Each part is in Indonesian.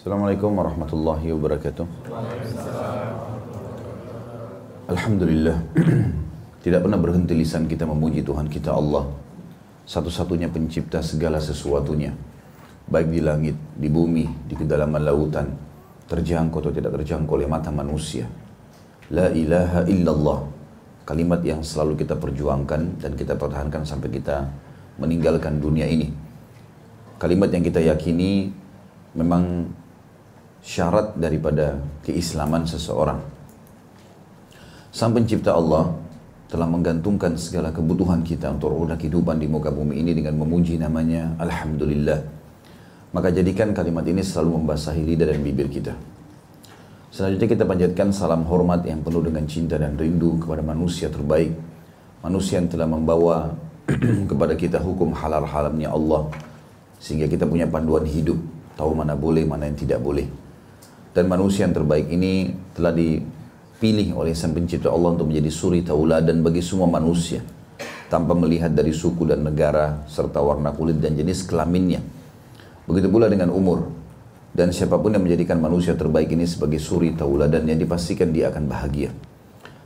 Assalamualaikum warahmatullahi wabarakatuh. Alhamdulillah. Tidak pernah berhenti lisan kita memuji Tuhan kita Allah. Satu-satunya pencipta segala sesuatunya. Baik di langit, di bumi, di kedalaman lautan. Terjangkau atau tidak terjangkau oleh mata manusia. La ilaha illallah. Kalimat yang selalu kita perjuangkan dan kita pertahankan sampai kita meninggalkan dunia ini. Kalimat yang kita yakini memang syarat daripada keislaman seseorang. Sang pencipta Allah telah menggantungkan segala kebutuhan kita untuk roda kehidupan di muka bumi ini dengan memuji namanya Alhamdulillah. Maka jadikan kalimat ini selalu membasahi lidah dan bibir kita. Selanjutnya kita panjatkan salam hormat yang penuh dengan cinta dan rindu kepada manusia terbaik. Manusia yang telah membawa kepada kita hukum halal haramnya Allah. Sehingga kita punya panduan hidup. Tahu mana boleh, mana yang tidak boleh. Dan manusia yang terbaik ini telah dipilih oleh Sang Pencipta Allah untuk menjadi suri tauladan bagi semua manusia tanpa melihat dari suku dan negara serta warna kulit dan jenis kelaminnya. Begitu pula dengan umur. Dan siapa pun yang menjadikan manusia terbaik ini sebagai suri tauladan yang dipastikan dia akan bahagia.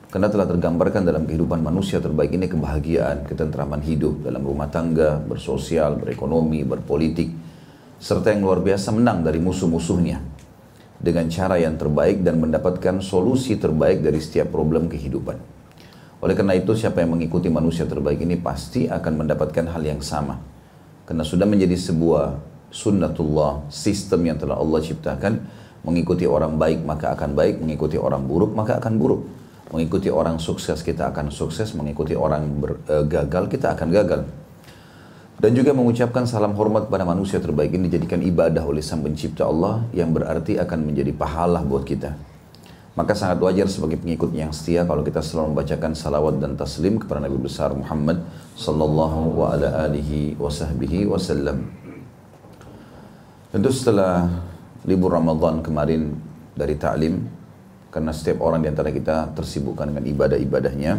Karena telah tergambarkan dalam kehidupan manusia terbaik ini kebahagiaan, ketentraman hidup dalam rumah tangga, bersosial, berekonomi, berpolitik, serta yang luar biasa menang dari musuh-musuhnya dengan cara yang terbaik dan mendapatkan solusi terbaik dari setiap problem kehidupan. Oleh karena itu siapa yang mengikuti manusia terbaik ini pasti akan mendapatkan hal yang sama. Karena sudah menjadi sebuah sunnatullah, sistem yang telah Allah ciptakan, mengikuti orang baik maka akan baik, mengikuti orang buruk maka akan buruk. Mengikuti orang sukses kita akan sukses, mengikuti orang ber, e, gagal kita akan gagal. Dan juga mengucapkan salam hormat pada manusia terbaik ini dijadikan ibadah oleh Sang Pencipta Allah yang berarti akan menjadi pahala buat kita. Maka sangat wajar sebagai pengikut yang setia kalau kita selalu membacakan salawat dan taslim kepada Nabi besar Muhammad sallallahu wa ala alihi wa sahbihi wasallam. Tentu setelah libur Ramadan kemarin dari taklim karena setiap orang di antara kita tersibukkan dengan ibadah-ibadahnya,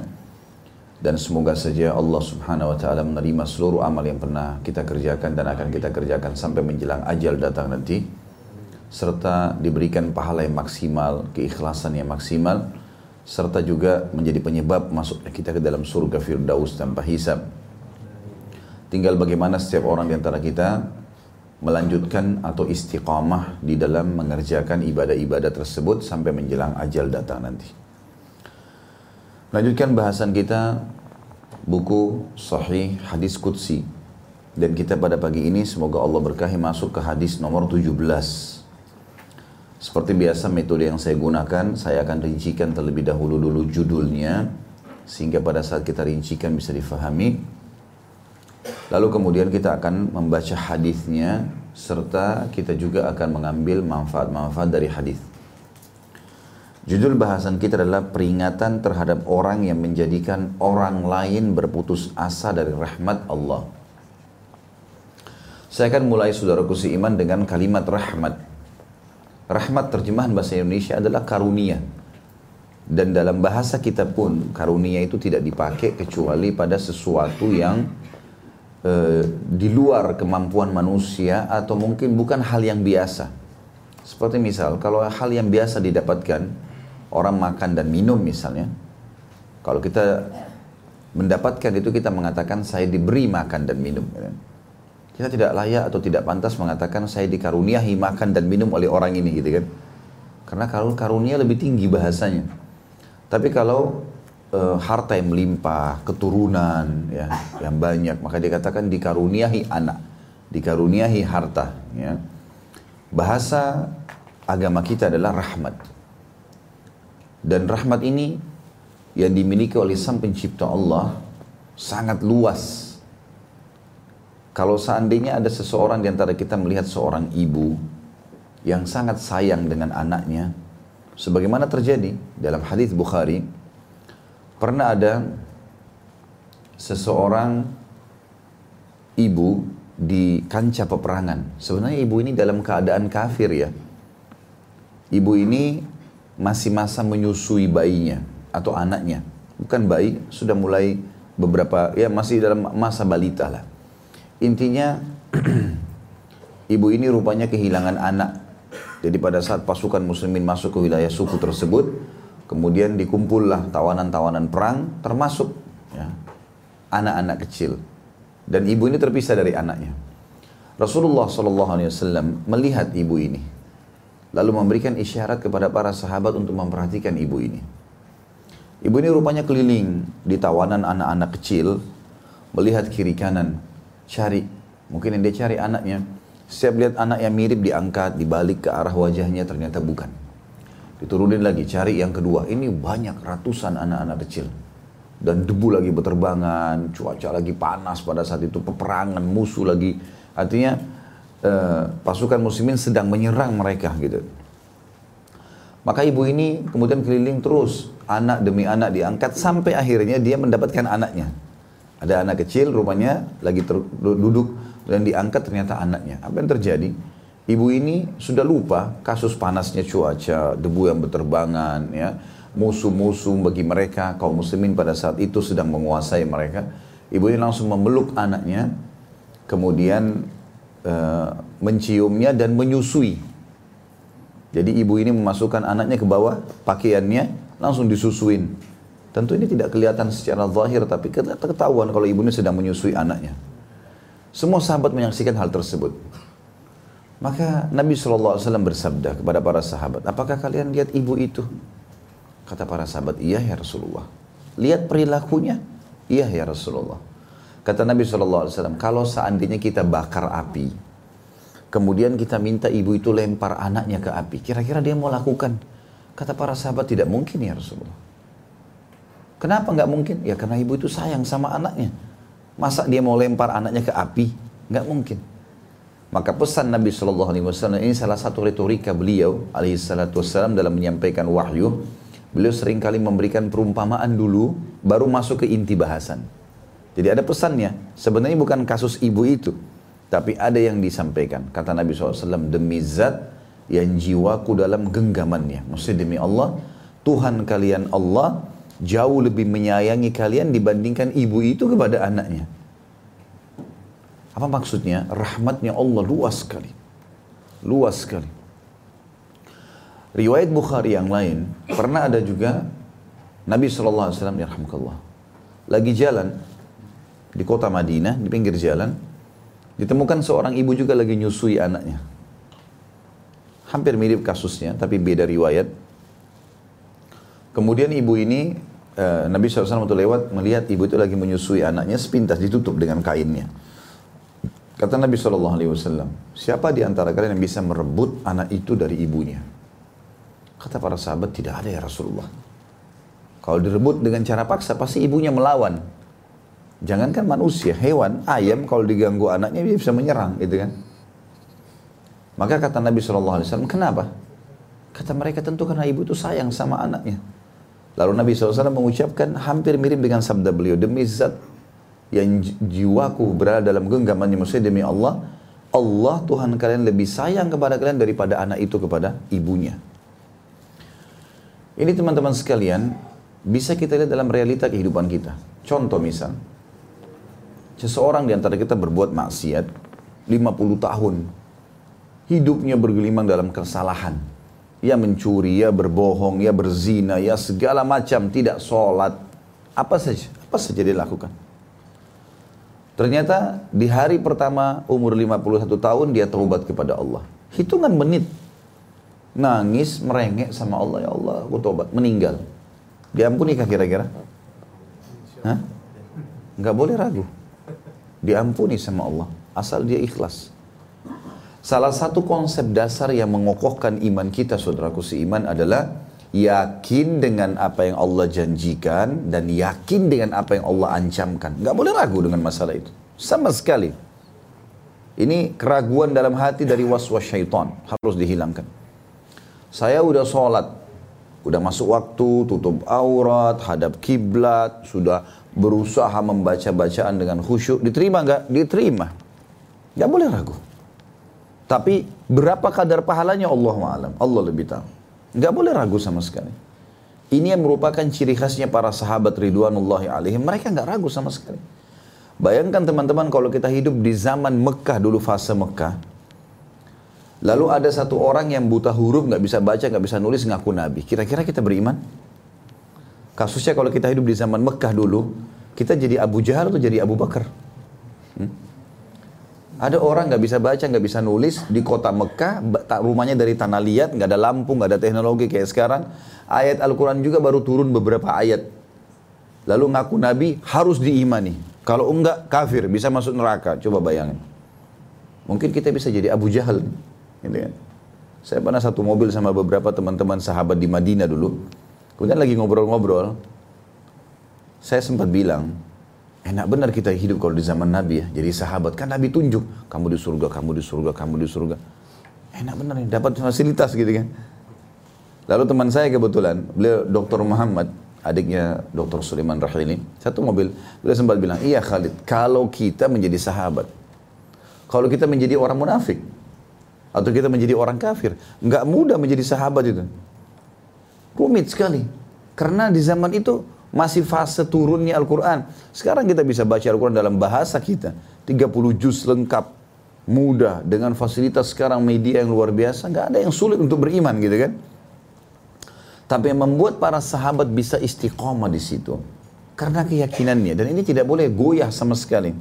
dan semoga saja Allah subhanahu wa ta'ala menerima seluruh amal yang pernah kita kerjakan dan akan kita kerjakan sampai menjelang ajal datang nanti. Serta diberikan pahala yang maksimal, keikhlasan yang maksimal. Serta juga menjadi penyebab masuknya kita ke dalam surga Firdaus tanpa hisab. Tinggal bagaimana setiap orang di antara kita melanjutkan atau istiqamah di dalam mengerjakan ibadah-ibadah tersebut sampai menjelang ajal datang nanti. Lanjutkan bahasan kita buku Sahih Hadis Qudsi dan kita pada pagi ini semoga Allah berkahi masuk ke hadis nomor 17. Seperti biasa metode yang saya gunakan, saya akan rincikan terlebih dahulu dulu judulnya sehingga pada saat kita rincikan bisa difahami. Lalu kemudian kita akan membaca hadisnya serta kita juga akan mengambil manfaat-manfaat dari hadis. Judul bahasan kita adalah peringatan terhadap orang yang menjadikan orang lain berputus asa dari rahmat Allah. Saya akan mulai saudaraku seiman dengan kalimat rahmat. Rahmat terjemahan bahasa Indonesia adalah karunia. Dan dalam bahasa kita pun karunia itu tidak dipakai kecuali pada sesuatu yang e, di luar kemampuan manusia atau mungkin bukan hal yang biasa. Seperti misal kalau hal yang biasa didapatkan orang makan dan minum misalnya, kalau kita mendapatkan itu kita mengatakan saya diberi makan dan minum. Kita tidak layak atau tidak pantas mengatakan saya dikaruniahi makan dan minum oleh orang ini gitu kan. Karena kalau karunia lebih tinggi bahasanya. Tapi kalau e, harta yang melimpah, keturunan ya, yang banyak, maka dikatakan dikaruniahi anak, dikaruniahi harta ya. Bahasa agama kita adalah rahmat. Dan rahmat ini yang dimiliki oleh sang pencipta Allah sangat luas. Kalau seandainya ada seseorang di antara kita melihat seorang ibu yang sangat sayang dengan anaknya, sebagaimana terjadi dalam hadis Bukhari, pernah ada seseorang ibu di kancah peperangan. Sebenarnya ibu ini dalam keadaan kafir ya. Ibu ini masih masa menyusui bayinya atau anaknya. Bukan bayi, sudah mulai beberapa, ya masih dalam masa balita lah. Intinya, ibu ini rupanya kehilangan anak Jadi pada saat pasukan muslimin masuk ke wilayah suku tersebut, kemudian dikumpullah tawanan-tawanan perang, termasuk ya, anak-anak kecil. Dan ibu ini terpisah dari anaknya. Rasulullah SAW melihat ibu ini, lalu memberikan isyarat kepada para sahabat untuk memperhatikan ibu ini. Ibu ini rupanya keliling di tawanan anak-anak kecil, melihat kiri kanan, cari, mungkin yang dia cari anaknya. Setiap lihat anak yang mirip diangkat, dibalik ke arah wajahnya, ternyata bukan. Diturunin lagi, cari yang kedua. Ini banyak ratusan anak-anak kecil. Dan debu lagi berterbangan, cuaca lagi panas pada saat itu, peperangan, musuh lagi Artinya eh, pasukan muslimin sedang menyerang mereka gitu. Maka ibu ini kemudian keliling terus, anak demi anak diangkat sampai akhirnya dia mendapatkan anaknya. Ada anak kecil rumahnya lagi duduk dan diangkat ternyata anaknya. Apa yang terjadi? Ibu ini sudah lupa kasus panasnya cuaca, debu yang berterbangan, ya, musuh-musuh bagi mereka kaum muslimin pada saat itu sedang menguasai mereka. Ibu ini langsung memeluk anaknya, kemudian uh, menciumnya dan menyusui. Jadi ibu ini memasukkan anaknya ke bawah pakaiannya langsung disusuin. Tentu ini tidak kelihatan secara zahir tapi ketahuan kalau ibu ini sedang menyusui anaknya. Semua sahabat menyaksikan hal tersebut. Maka Nabi SAW bersabda kepada para sahabat, apakah kalian lihat ibu itu? Kata para sahabat, iya ya Rasulullah. Lihat perilakunya? Iya ya Rasulullah. Kata Nabi SAW, kalau seandainya kita bakar api, kemudian kita minta ibu itu lempar anaknya ke api, kira-kira dia mau lakukan? Kata para sahabat, tidak mungkin ya Rasulullah. Kenapa nggak mungkin? Ya karena ibu itu sayang sama anaknya. Masa dia mau lempar anaknya ke api? Nggak mungkin. Maka pesan Nabi Shallallahu Alaihi Wasallam ini salah satu retorika beliau alaihi salatu wasallam dalam menyampaikan wahyu. Beliau sering kali memberikan perumpamaan dulu, baru masuk ke inti bahasan. Jadi ada pesannya. Sebenarnya bukan kasus ibu itu. Tapi ada yang disampaikan. Kata Nabi SAW, demi zat yang jiwaku dalam genggamannya. Maksudnya demi Allah, Tuhan kalian Allah jauh lebih menyayangi kalian dibandingkan ibu itu kepada anaknya. Apa maksudnya? Rahmatnya Allah luas sekali. Luas sekali. Riwayat Bukhari yang lain, pernah ada juga Nabi SAW, ya lagi jalan, di kota Madinah, di pinggir jalan, ditemukan seorang ibu juga lagi nyusui anaknya. Hampir mirip kasusnya, tapi beda riwayat. Kemudian ibu ini, eh, Nabi SAW waktu lewat melihat ibu itu lagi menyusui anaknya, sepintas ditutup dengan kainnya. Kata Nabi SAW, siapa di antara kalian yang bisa merebut anak itu dari ibunya? Kata para sahabat, tidak ada ya Rasulullah. Kalau direbut dengan cara paksa, pasti ibunya melawan. Jangankan manusia, hewan, ayam kalau diganggu anaknya dia bisa menyerang gitu kan. Maka kata Nabi SAW, kenapa? Kata mereka tentu karena ibu itu sayang sama anaknya. Lalu Nabi SAW mengucapkan hampir mirip dengan sabda beliau, demi zat yang jiwaku berada dalam genggamannya maksudnya demi Allah, Allah Tuhan kalian lebih sayang kepada kalian daripada anak itu kepada ibunya. Ini teman-teman sekalian, bisa kita lihat dalam realita kehidupan kita. Contoh misal, Seseorang di antara kita berbuat maksiat 50 tahun. Hidupnya bergelimang dalam kesalahan. Ya mencuri, ya berbohong, ya berzina, ya segala macam. Tidak sholat. Apa saja, apa saja dia lakukan. Ternyata di hari pertama umur 51 tahun dia taubat kepada Allah. Hitungan menit. Nangis, merengek sama Allah. Ya Allah, aku taubat. Meninggal. Diampunikah kira-kira? Hah? Nggak boleh ragu diampuni sama Allah asal dia ikhlas. Salah satu konsep dasar yang mengokohkan iman kita saudaraku seiman adalah yakin dengan apa yang Allah janjikan dan yakin dengan apa yang Allah ancamkan. Gak boleh ragu dengan masalah itu. Sama sekali. Ini keraguan dalam hati dari was-was syaitan. Harus dihilangkan. Saya udah sholat. Udah masuk waktu, tutup aurat, hadap kiblat, sudah berusaha membaca bacaan dengan khusyuk, diterima nggak? Diterima. Nggak boleh ragu. Tapi berapa kadar pahalanya Allah alam. Allah lebih tahu. Nggak boleh ragu sama sekali. Ini yang merupakan ciri khasnya para sahabat Ridwanullahi alaihim. Mereka nggak ragu sama sekali. Bayangkan teman-teman kalau kita hidup di zaman Mekah dulu fase Mekah. Lalu ada satu orang yang buta huruf, nggak bisa baca, nggak bisa nulis, ngaku nabi. Kira-kira kita beriman? Kasusnya kalau kita hidup di zaman Mekah dulu, kita jadi Abu Jahal atau jadi Abu Bakar? Hmm? Ada orang nggak bisa baca, nggak bisa nulis di kota Mekah, rumahnya dari tanah liat, nggak ada lampu, nggak ada teknologi kayak sekarang. Ayat Al-Quran juga baru turun beberapa ayat. Lalu ngaku Nabi harus diimani. Kalau enggak kafir, bisa masuk neraka. Coba bayangin. Mungkin kita bisa jadi Abu Jahal. Gitu kan? Saya pernah satu mobil sama beberapa teman-teman sahabat di Madinah dulu. Kemudian lagi ngobrol-ngobrol, saya sempat bilang, enak benar kita hidup kalau di zaman Nabi ya. Jadi sahabat, kan Nabi tunjuk, kamu di surga, kamu di surga, kamu di surga. Enak benar nih, dapat fasilitas gitu kan. Lalu teman saya kebetulan, beliau Dr. Muhammad, adiknya Dr. Sulaiman Rahili, satu mobil, beliau sempat bilang, iya Khalid, kalau kita menjadi sahabat, kalau kita menjadi orang munafik, atau kita menjadi orang kafir, nggak mudah menjadi sahabat itu. Rumit sekali. Karena di zaman itu masih fase turunnya Al-Quran. Sekarang kita bisa baca Al-Quran dalam bahasa kita. 30 juz lengkap. Mudah. Dengan fasilitas sekarang media yang luar biasa. nggak ada yang sulit untuk beriman gitu kan. Tapi yang membuat para sahabat bisa istiqomah di situ. Karena keyakinannya. Dan ini tidak boleh goyah sama sekali.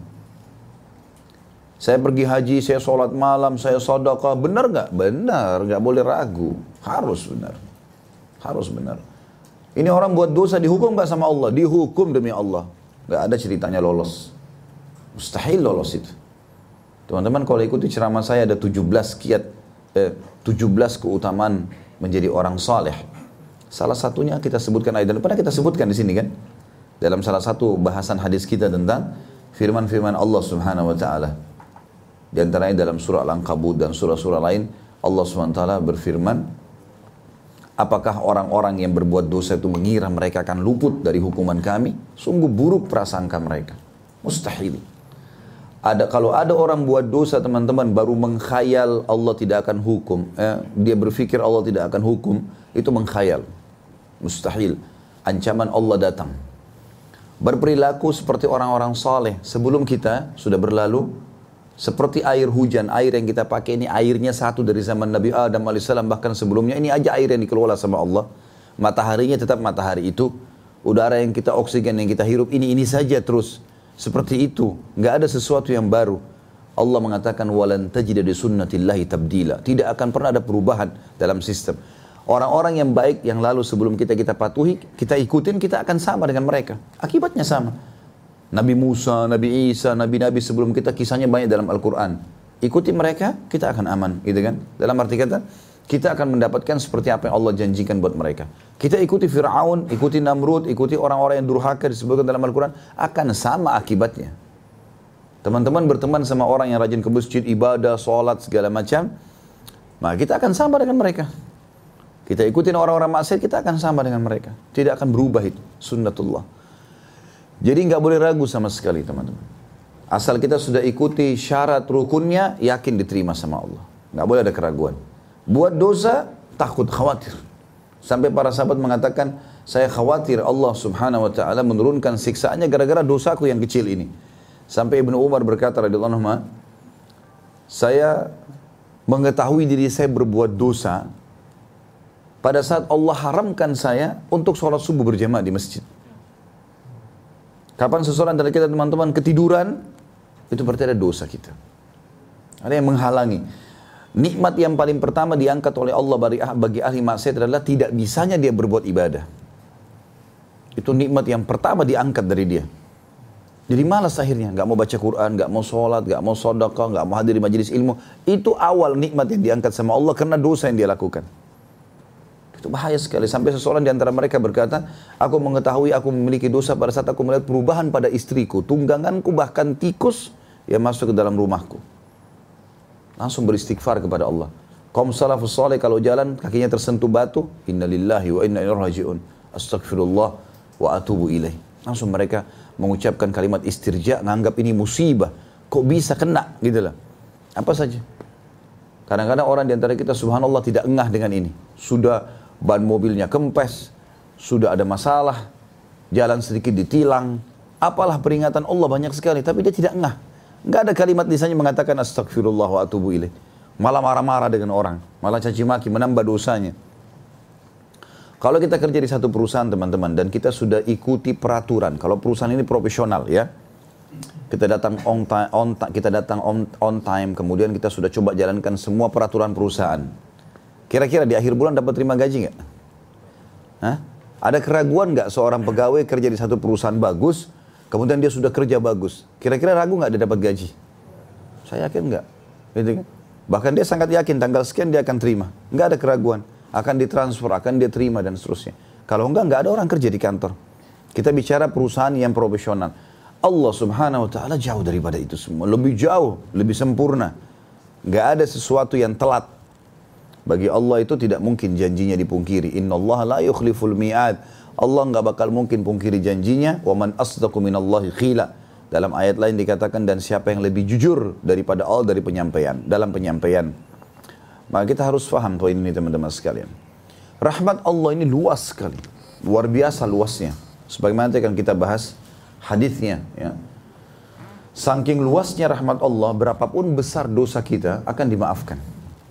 Saya pergi haji, saya sholat malam, saya sodokah. Benar nggak? Benar. Nggak boleh ragu. Harus benar. Harus benar. Ini orang buat dosa dihukum gak sama Allah? Dihukum demi Allah. Gak ada ceritanya lolos. Mustahil lolos itu. Teman-teman kalau ikuti ceramah saya ada 17 kiat, eh, 17 keutamaan menjadi orang saleh. Salah satunya kita sebutkan ayat dan pernah kita sebutkan di sini kan? Dalam salah satu bahasan hadis kita tentang firman-firman Allah Subhanahu wa taala. Di antaranya dalam surah Al-Ankabut dan surah-surah lain Allah Subhanahu wa taala berfirman Apakah orang-orang yang berbuat dosa itu mengira mereka akan luput dari hukuman kami? Sungguh buruk prasangka mereka. Mustahil. Ada kalau ada orang buat dosa teman-teman baru mengkhayal Allah tidak akan hukum, eh, dia berpikir Allah tidak akan hukum, itu mengkhayal. Mustahil. Ancaman Allah datang. Berperilaku seperti orang-orang saleh sebelum kita sudah berlalu seperti air hujan, air yang kita pakai ini airnya satu dari zaman Nabi Adam AS bahkan sebelumnya ini aja air yang dikelola sama Allah. Mataharinya tetap matahari itu, udara yang kita oksigen yang kita hirup ini ini saja terus seperti itu, nggak ada sesuatu yang baru. Allah mengatakan walan tajida di sunnatillahi tabdila. Tidak akan pernah ada perubahan dalam sistem. Orang-orang yang baik yang lalu sebelum kita kita patuhi, kita ikutin, kita akan sama dengan mereka. Akibatnya sama. Nabi Musa, Nabi Isa, Nabi-Nabi sebelum kita kisahnya banyak dalam Al-Quran. Ikuti mereka, kita akan aman, gitu kan? Dalam arti kata, kita akan mendapatkan seperti apa yang Allah janjikan buat mereka. Kita ikuti Fir'aun, ikuti Namrud, ikuti orang-orang yang durhaka disebutkan dalam Al-Quran, akan sama akibatnya. Teman-teman berteman sama orang yang rajin ke masjid, ibadah, sholat, segala macam, maka kita akan sama dengan mereka. Kita ikutin orang-orang maksiat, kita akan sama dengan mereka. Tidak akan berubah itu, sunnatullah. Jadi nggak boleh ragu sama sekali teman-teman. Asal kita sudah ikuti syarat rukunnya, yakin diterima sama Allah. Nggak boleh ada keraguan. Buat dosa, takut, khawatir. Sampai para sahabat mengatakan, saya khawatir Allah subhanahu wa ta'ala menurunkan siksaannya gara-gara dosaku yang kecil ini. Sampai Ibnu Umar berkata, radhiyallahu anhu, saya mengetahui diri saya berbuat dosa pada saat Allah haramkan saya untuk sholat subuh berjamaah di masjid. Kapan seseorang dari kita teman-teman ketiduran, itu berarti ada dosa kita. Ada yang menghalangi. Nikmat yang paling pertama diangkat oleh Allah bagi, bagi ahli maksiat adalah tidak bisanya dia berbuat ibadah. Itu nikmat yang pertama diangkat dari dia. Jadi malas akhirnya, nggak mau baca Quran, nggak mau sholat, nggak mau sodakah, nggak mau hadir di majelis ilmu. Itu awal nikmat yang diangkat sama Allah karena dosa yang dia lakukan. Itu bahaya sekali. Sampai seseorang di antara mereka berkata, aku mengetahui aku memiliki dosa pada saat aku melihat perubahan pada istriku. Tungganganku bahkan tikus yang masuk ke dalam rumahku. Langsung beristighfar kepada Allah. Kaum salafus soleh kalau jalan kakinya tersentuh batu, innalillahi wa inna rajiun. Astagfirullah wa atubu ilaih. Langsung mereka mengucapkan kalimat istirja, nganggap ini musibah. Kok bisa kena gitu lah. Apa saja. Kadang-kadang orang di antara kita subhanallah tidak engah dengan ini. Sudah ban mobilnya kempes, sudah ada masalah, jalan sedikit ditilang, apalah peringatan Allah banyak sekali, tapi dia tidak ngah. Enggak ada kalimat lisannya mengatakan astagfirullah wa atubu ilaih. Malah marah-marah dengan orang. Malah caci maki, menambah dosanya. Kalau kita kerja di satu perusahaan teman-teman dan kita sudah ikuti peraturan, kalau perusahaan ini profesional ya, kita datang on time, on, kita datang on, on time, kemudian kita sudah coba jalankan semua peraturan perusahaan. Kira-kira di akhir bulan dapat terima gaji nggak? Hah? Ada keraguan nggak seorang pegawai kerja di satu perusahaan bagus, kemudian dia sudah kerja bagus, kira-kira ragu nggak dia dapat gaji? Saya yakin nggak, gitu kan? Bahkan dia sangat yakin tanggal sekian dia akan terima, nggak ada keraguan akan ditransfer, akan dia terima dan seterusnya. Kalau enggak, enggak ada orang kerja di kantor. Kita bicara perusahaan yang profesional. Allah subhanahu wa ta'ala jauh daripada itu semua. Lebih jauh, lebih sempurna. Enggak ada sesuatu yang telat. Bagi Allah itu tidak mungkin janjinya dipungkiri. Inna Allah la yukhliful mi'ad. Allah enggak bakal mungkin pungkiri janjinya. Wa man asdaqu minallahi khila. Dalam ayat lain dikatakan dan siapa yang lebih jujur daripada Allah dari penyampaian. Dalam penyampaian. Maka kita harus faham poin ini teman-teman sekalian. Rahmat Allah ini luas sekali. Luar biasa luasnya. Sebagaimana nanti akan kita bahas hadisnya. Ya. Saking luasnya rahmat Allah, berapapun besar dosa kita akan dimaafkan.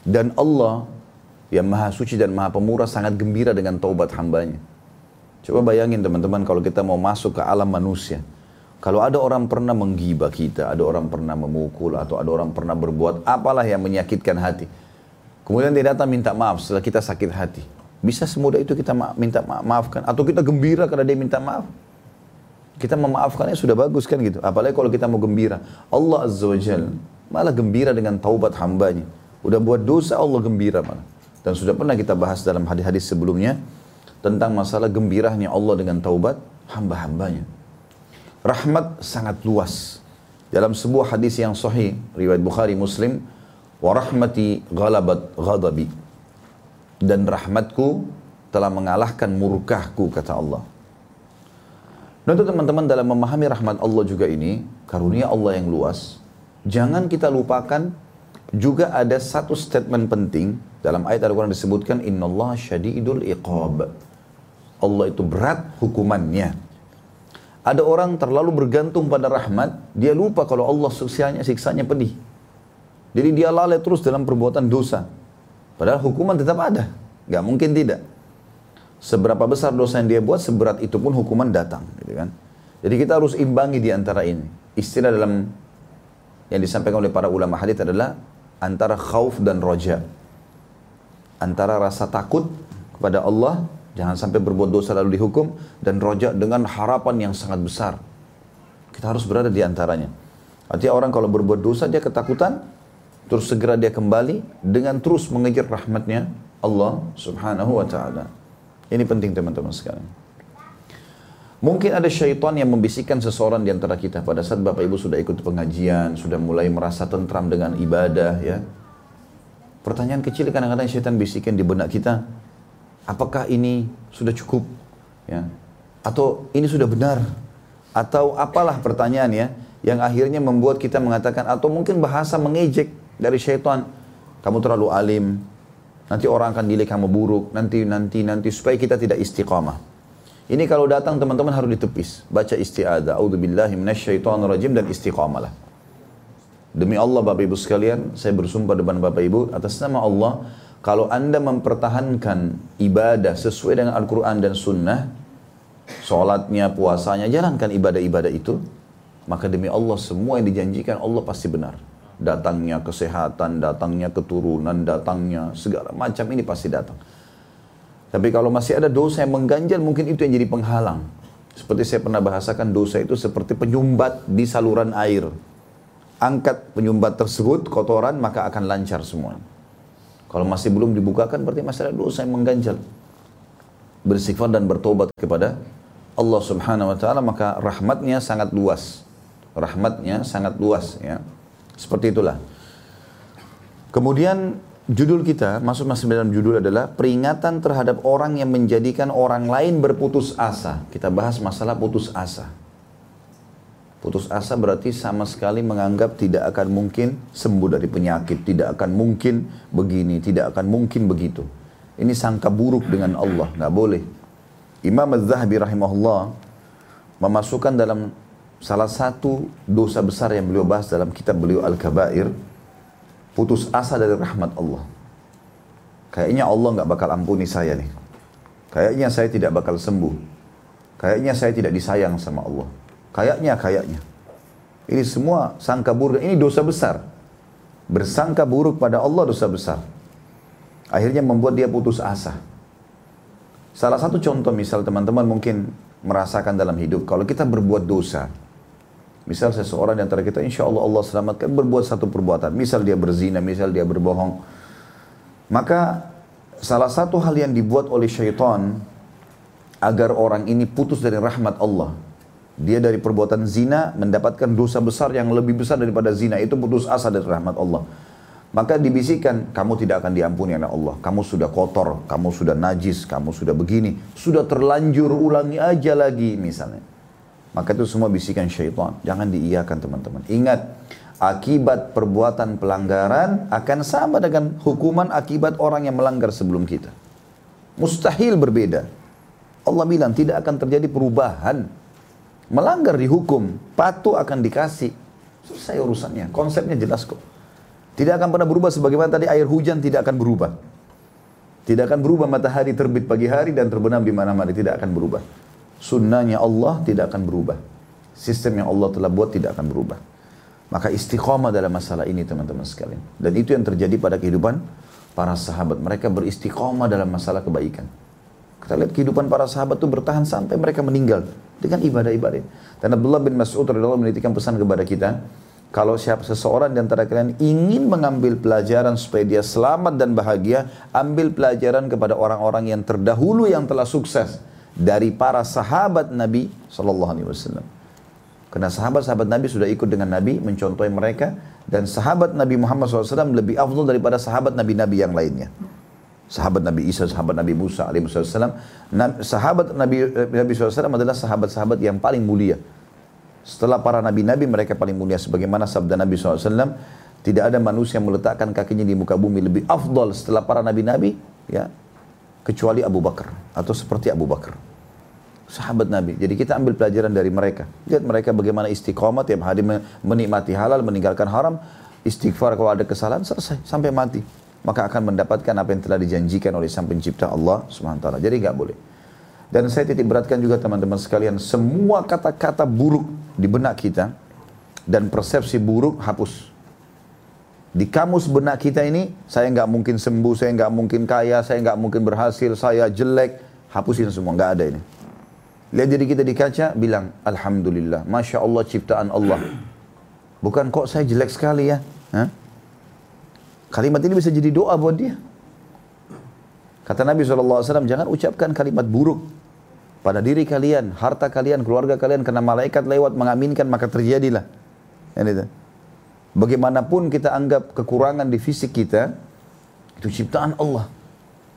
Dan Allah yang maha suci dan maha pemurah sangat gembira dengan taubat hambanya. Coba bayangin teman-teman kalau kita mau masuk ke alam manusia. Kalau ada orang pernah menggibah kita, ada orang pernah memukul, atau ada orang pernah berbuat apalah yang menyakitkan hati Kemudian dia datang minta maaf setelah kita sakit hati. Bisa semudah itu kita ma minta ma maafkan. Atau kita gembira karena dia minta maaf. Kita memaafkannya sudah bagus kan gitu. Apalagi kalau kita mau gembira. Allah Azza wa Jal malah gembira dengan taubat hambanya. Udah buat dosa Allah gembira malah. Dan sudah pernah kita bahas dalam hadis-hadis sebelumnya. Tentang masalah gembirahnya Allah dengan taubat hamba-hambanya. Rahmat sangat luas. Dalam sebuah hadis yang sahih, riwayat Bukhari Muslim, Warahmati ghalabat ghadabi. Dan rahmatku telah mengalahkan murkahku, kata Allah. Dan untuk teman-teman dalam memahami rahmat Allah juga ini, karunia Allah yang luas, jangan kita lupakan juga ada satu statement penting dalam ayat Al-Quran disebutkan Inna Allah syadidul iqab. Allah itu berat hukumannya. Ada orang terlalu bergantung pada rahmat, dia lupa kalau Allah siksanya, siksanya pedih. Jadi dia lalai terus dalam perbuatan dosa. Padahal hukuman tetap ada. Gak mungkin tidak. Seberapa besar dosa yang dia buat, seberat itu pun hukuman datang. Gitu kan? Jadi kita harus imbangi di antara ini. Istilah dalam yang disampaikan oleh para ulama hadis adalah antara khauf dan roja. Antara rasa takut kepada Allah, jangan sampai berbuat dosa lalu dihukum, dan roja dengan harapan yang sangat besar. Kita harus berada di antaranya. Artinya orang kalau berbuat dosa dia ketakutan, terus segera dia kembali dengan terus mengejar rahmatnya Allah subhanahu wa ta'ala. Ini penting teman-teman sekalian. Mungkin ada syaitan yang membisikkan seseorang di antara kita pada saat Bapak Ibu sudah ikut pengajian, sudah mulai merasa tentram dengan ibadah ya. Pertanyaan kecil kadang-kadang syaitan bisikan di benak kita, apakah ini sudah cukup? Ya. Atau ini sudah benar? Atau apalah pertanyaan ya yang akhirnya membuat kita mengatakan atau mungkin bahasa mengejek dari syaitan. Kamu terlalu alim, nanti orang akan nilai kamu buruk, nanti, nanti, nanti, supaya kita tidak istiqamah. Ini kalau datang teman-teman harus ditepis. Baca isti'adah. A'udzubillahi rajim dan istiqamalah. Demi Allah Bapak Ibu sekalian, saya bersumpah depan Bapak Ibu atas nama Allah, kalau Anda mempertahankan ibadah sesuai dengan Al-Quran dan Sunnah, sholatnya, puasanya, jalankan ibadah-ibadah itu, maka demi Allah semua yang dijanjikan Allah pasti benar datangnya kesehatan, datangnya keturunan, datangnya segala macam ini pasti datang. Tapi kalau masih ada dosa yang mengganjal, mungkin itu yang jadi penghalang. Seperti saya pernah bahasakan, dosa itu seperti penyumbat di saluran air. Angkat penyumbat tersebut, kotoran, maka akan lancar semua. Kalau masih belum dibukakan, berarti masih ada dosa yang mengganjal. Bersifat dan bertobat kepada Allah subhanahu wa ta'ala, maka rahmatnya sangat luas. Rahmatnya sangat luas ya. Seperti itulah. Kemudian judul kita, masuk masih dalam judul adalah peringatan terhadap orang yang menjadikan orang lain berputus asa. Kita bahas masalah putus asa. Putus asa berarti sama sekali menganggap tidak akan mungkin sembuh dari penyakit, tidak akan mungkin begini, tidak akan mungkin begitu. Ini sangka buruk dengan Allah, nggak boleh. Imam Az-Zahabi rahimahullah memasukkan dalam salah satu dosa besar yang beliau bahas dalam kitab beliau Al-Kabair putus asa dari rahmat Allah. Kayaknya Allah nggak bakal ampuni saya nih. Kayaknya saya tidak bakal sembuh. Kayaknya saya tidak disayang sama Allah. Kayaknya, kayaknya. Ini semua sangka buruk. Ini dosa besar. Bersangka buruk pada Allah dosa besar. Akhirnya membuat dia putus asa. Salah satu contoh misal teman-teman mungkin merasakan dalam hidup. Kalau kita berbuat dosa. Misal seseorang di antara kita insya Allah Allah selamatkan berbuat satu perbuatan. Misal dia berzina, misal dia berbohong maka salah satu hal yang dibuat oleh syaitan agar orang ini putus dari rahmat Allah. Dia dari perbuatan zina mendapatkan dosa besar yang lebih besar daripada zina. Itu putus asa dari rahmat Allah. Maka dibisikkan, kamu tidak akan diampuni oleh Allah. Kamu sudah kotor, kamu sudah najis, kamu sudah begini. Sudah terlanjur, ulangi aja lagi misalnya. Maka itu semua bisikan syaitan. Jangan diiyakan teman-teman. Ingat, akibat perbuatan pelanggaran akan sama dengan hukuman akibat orang yang melanggar sebelum kita. Mustahil berbeda. Allah bilang tidak akan terjadi perubahan. Melanggar dihukum, patuh akan dikasih. Selesai urusannya. Konsepnya jelas kok. Tidak akan pernah berubah sebagaimana tadi air hujan tidak akan berubah. Tidak akan berubah matahari terbit pagi hari dan terbenam di mana-mana tidak akan berubah. Sunnahnya Allah tidak akan berubah. Sistem yang Allah telah buat tidak akan berubah. Maka istiqomah dalam masalah ini teman-teman sekalian. Dan itu yang terjadi pada kehidupan para sahabat. Mereka beristiqomah dalam masalah kebaikan. Kita lihat kehidupan para sahabat itu bertahan sampai mereka meninggal dengan ibadah-ibadah. Dan Abdullah bin Mas'ud radhiyallahu menitipkan pesan kepada kita, kalau siapa seseorang di antara kalian ingin mengambil pelajaran supaya dia selamat dan bahagia, ambil pelajaran kepada orang-orang yang terdahulu yang telah sukses dari para sahabat Nabi sallallahu alaihi wasallam. Karena sahabat-sahabat Nabi sudah ikut dengan Nabi, mencontohi mereka. Dan sahabat Nabi Muhammad SAW lebih afdal daripada sahabat Nabi-Nabi yang lainnya. Sahabat Nabi Isa, sahabat Nabi Musa SAW. Sahabat Nabi, eh, Nabi SAW adalah sahabat-sahabat yang paling mulia. Setelah para Nabi-Nabi mereka paling mulia. Sebagaimana sabda Nabi SAW, tidak ada manusia yang meletakkan kakinya di muka bumi lebih afdal setelah para Nabi-Nabi. ya Kecuali Abu Bakar. Atau seperti Abu Bakar sahabat Nabi. Jadi kita ambil pelajaran dari mereka. Lihat mereka bagaimana istiqomah tiap hari menikmati halal, meninggalkan haram. Istighfar kalau ada kesalahan selesai sampai mati. Maka akan mendapatkan apa yang telah dijanjikan oleh sang pencipta Allah SWT. Jadi nggak boleh. Dan saya titik beratkan juga teman-teman sekalian. Semua kata-kata buruk di benak kita. Dan persepsi buruk hapus. Di kamus benak kita ini, saya nggak mungkin sembuh, saya nggak mungkin kaya, saya nggak mungkin berhasil, saya jelek. Hapusin semua, nggak ada ini. Lihat diri kita di kaca, bilang, Alhamdulillah, Masya Allah ciptaan Allah. Bukan kok saya jelek sekali ya. Hah? Kalimat ini bisa jadi doa buat dia. Kata Nabi SAW, jangan ucapkan kalimat buruk pada diri kalian, harta kalian, keluarga kalian, karena malaikat lewat mengaminkan, maka terjadilah. Ini Bagaimanapun kita anggap kekurangan di fisik kita, itu ciptaan Allah.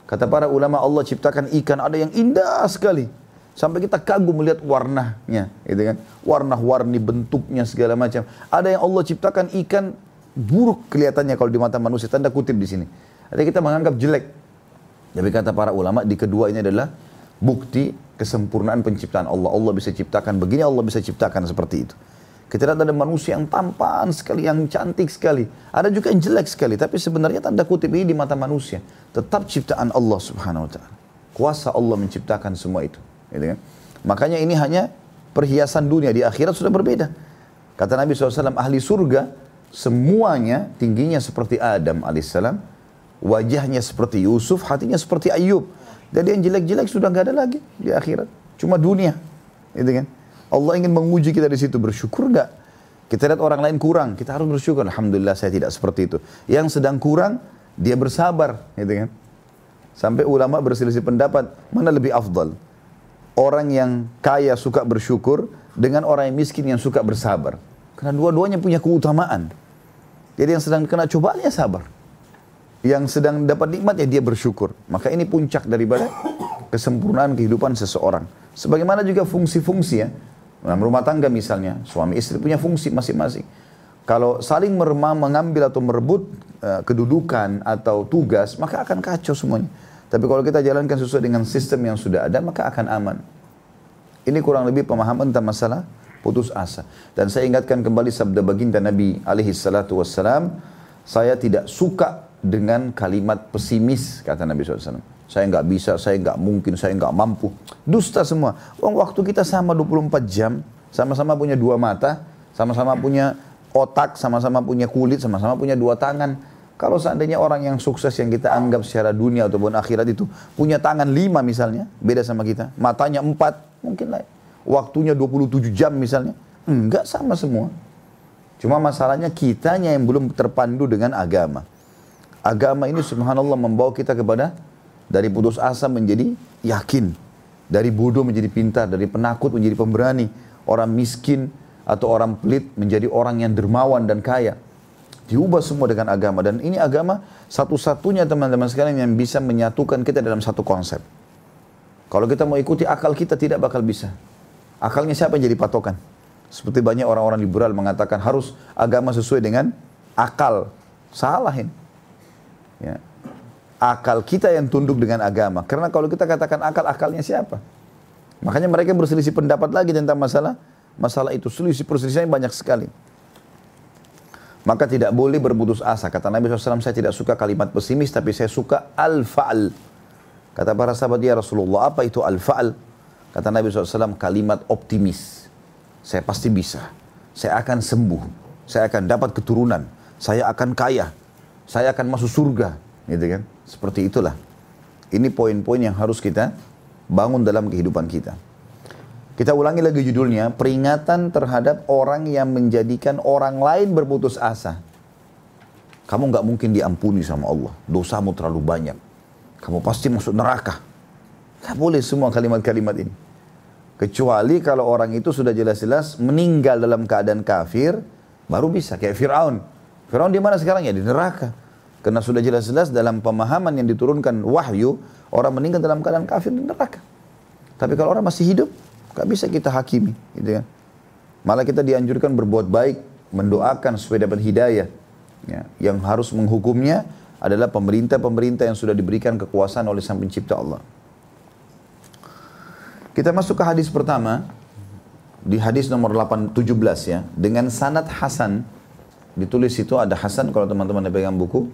Kata para ulama Allah ciptakan ikan, ada yang indah sekali. Sampai kita kagum melihat warnanya, gitu kan? Warna-warni bentuknya segala macam. Ada yang Allah ciptakan ikan buruk kelihatannya kalau di mata manusia. Tanda kutip di sini. Ada kita menganggap jelek. Tapi kata para ulama di kedua ini adalah bukti kesempurnaan penciptaan Allah. Allah bisa ciptakan begini, Allah bisa ciptakan seperti itu. Kita lihat ada manusia yang tampan sekali, yang cantik sekali. Ada juga yang jelek sekali. Tapi sebenarnya tanda kutip ini di mata manusia. Tetap ciptaan Allah subhanahu wa ta'ala. Kuasa Allah menciptakan semua itu. Gitu kan? Makanya ini hanya perhiasan dunia. Di akhirat sudah berbeda. Kata Nabi SAW, ahli surga semuanya tingginya seperti Adam alaihissalam, wajahnya seperti Yusuf, hatinya seperti Ayub. Jadi yang jelek-jelek sudah nggak ada lagi di akhirat. Cuma dunia. Gitu kan? Allah ingin menguji kita di situ. Bersyukur nggak? Kita lihat orang lain kurang, kita harus bersyukur. Alhamdulillah saya tidak seperti itu. Yang sedang kurang, dia bersabar, gitu kan? Sampai ulama berselisih pendapat, mana lebih afdal? orang yang kaya suka bersyukur dengan orang yang miskin yang suka bersabar. Karena dua-duanya punya keutamaan. Jadi yang sedang kena cobaan ya sabar. Yang sedang dapat nikmat ya dia bersyukur. Maka ini puncak daripada kesempurnaan kehidupan seseorang. Sebagaimana juga fungsi-fungsi ya. Dalam rumah tangga misalnya, suami istri punya fungsi masing-masing. Kalau saling meremah, mengambil atau merebut uh, kedudukan atau tugas, maka akan kacau semuanya. Tapi kalau kita jalankan sesuai dengan sistem yang sudah ada, maka akan aman. Ini kurang lebih pemahaman tentang masalah putus asa. Dan saya ingatkan kembali sabda baginda Nabi alaihi salatu wassalam, saya tidak suka dengan kalimat pesimis, kata Nabi SAW. Saya nggak bisa, saya nggak mungkin, saya nggak mampu. Dusta semua. Uang waktu kita sama 24 jam, sama-sama punya dua mata, sama-sama punya otak, sama-sama punya kulit, sama-sama punya dua tangan. Kalau seandainya orang yang sukses yang kita anggap secara dunia ataupun akhirat itu punya tangan lima misalnya, beda sama kita. Matanya empat, mungkin lah. Waktunya 27 jam misalnya. Enggak sama semua. Cuma masalahnya kitanya yang belum terpandu dengan agama. Agama ini subhanallah membawa kita kepada dari putus asa menjadi yakin. Dari bodoh menjadi pintar, dari penakut menjadi pemberani. Orang miskin atau orang pelit menjadi orang yang dermawan dan kaya. Diubah semua dengan agama. Dan ini agama satu-satunya teman-teman sekalian yang bisa menyatukan kita dalam satu konsep. Kalau kita mau ikuti akal kita tidak bakal bisa. Akalnya siapa yang jadi patokan? Seperti banyak orang-orang liberal mengatakan harus agama sesuai dengan akal. Salah ini. Ya. Akal kita yang tunduk dengan agama. Karena kalau kita katakan akal, akalnya siapa? Makanya mereka berselisih pendapat lagi tentang masalah masalah itu. Selisih perselisihannya banyak sekali. Maka tidak boleh berputus asa. Kata Nabi SAW, saya tidak suka kalimat pesimis, tapi saya suka al-fa'al. Kata para sahabat, ya Rasulullah, apa itu al-fa'al? Kata Nabi SAW, kalimat optimis. Saya pasti bisa. Saya akan sembuh. Saya akan dapat keturunan. Saya akan kaya. Saya akan masuk surga. Gitu kan? Seperti itulah. Ini poin-poin yang harus kita bangun dalam kehidupan kita. Kita ulangi lagi judulnya, peringatan terhadap orang yang menjadikan orang lain berputus asa. Kamu nggak mungkin diampuni sama Allah. Dosamu terlalu banyak. Kamu pasti masuk neraka. Gak boleh semua kalimat-kalimat ini. Kecuali kalau orang itu sudah jelas-jelas meninggal dalam keadaan kafir, baru bisa. Kayak Fir'aun. Fir'aun di mana sekarang ya? Di neraka. Karena sudah jelas-jelas dalam pemahaman yang diturunkan wahyu, orang meninggal dalam keadaan kafir di neraka. Tapi kalau orang masih hidup, gak bisa kita hakimi. Gitu kan. Malah kita dianjurkan berbuat baik, mendoakan supaya dapat hidayah. Ya, yang harus menghukumnya adalah pemerintah-pemerintah yang sudah diberikan kekuasaan oleh Sang Pencipta Allah. Kita masuk ke hadis pertama di hadis nomor 817 ya dengan sanad Hasan ditulis itu ada Hasan kalau teman-teman pegang buku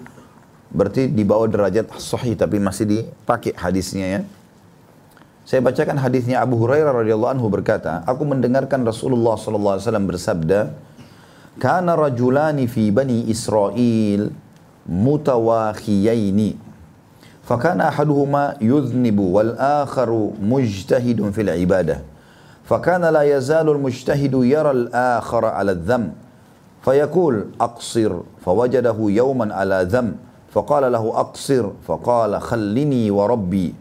Berarti di bawah derajat sahih tapi masih dipakai hadisnya ya. Saya bacakan hadisnya Abu Hurairah radhiyallahu anhu berkata, aku mendengarkan Rasulullah sallallahu alaihi wasallam bersabda, "Kana rajulani fi bani Israil mutawakhiyaini." Fakana ahaduhuma يذنب wal akharu mujtahidun العبادة ibadah. لا يزال المجتهد يرى الآخر على al فيقول أقصر فوجده Fayakul على fawajadahu. فقال له أقصر فقال خلني وربي.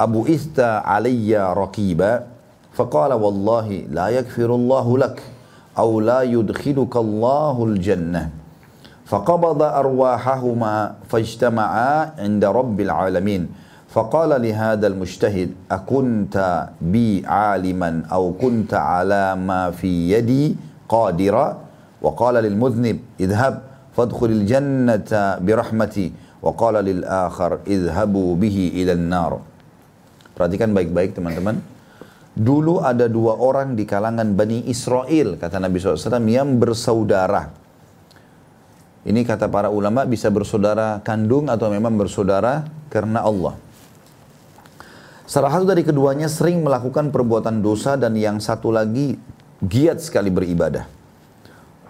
أبو إثت علي رقيبا فقال والله لا يكفر الله لك أو لا يدخلك الله الجنة. فقبض أرواحهما فاجتمعا عند رب العالمين. فقال لهذا المجتهد أكنت بي عالما أو كنت على ما في يدي قادرا؟ وقال للمذنب اذهب. fadkhulil jannata wa qala lil akhar bihi. Perhatikan baik-baik teman-teman. Dulu ada dua orang di kalangan Bani Israel, kata Nabi SAW, yang bersaudara. Ini kata para ulama bisa bersaudara kandung atau memang bersaudara karena Allah. Salah satu dari keduanya sering melakukan perbuatan dosa dan yang satu lagi giat sekali beribadah.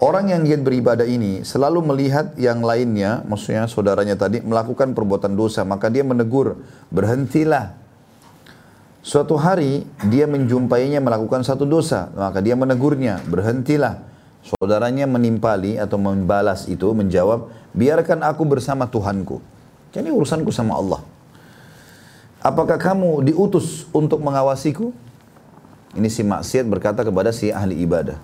Orang yang giat beribadah ini selalu melihat yang lainnya, maksudnya saudaranya tadi, melakukan perbuatan dosa. Maka dia menegur, berhentilah. Suatu hari dia menjumpainya melakukan satu dosa. Maka dia menegurnya, berhentilah. Saudaranya menimpali atau membalas itu menjawab, biarkan aku bersama Tuhanku. Jadi urusanku sama Allah. Apakah kamu diutus untuk mengawasiku? Ini si maksiat berkata kepada si ahli ibadah.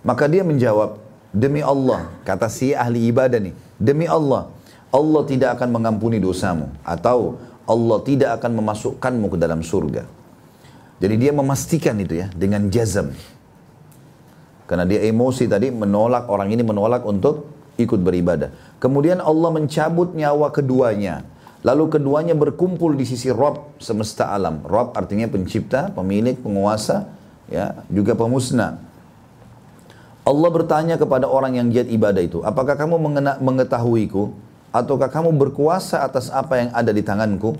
Maka dia menjawab, demi Allah, kata si ahli ibadah nih, demi Allah, Allah tidak akan mengampuni dosamu. Atau Allah tidak akan memasukkanmu ke dalam surga. Jadi dia memastikan itu ya, dengan jazam. Karena dia emosi tadi menolak, orang ini menolak untuk ikut beribadah. Kemudian Allah mencabut nyawa keduanya. Lalu keduanya berkumpul di sisi Rob semesta alam. Rob artinya pencipta, pemilik, penguasa, ya juga pemusnah. Allah bertanya kepada orang yang giat ibadah itu, apakah kamu mengetahuiku ataukah kamu berkuasa atas apa yang ada di tanganku?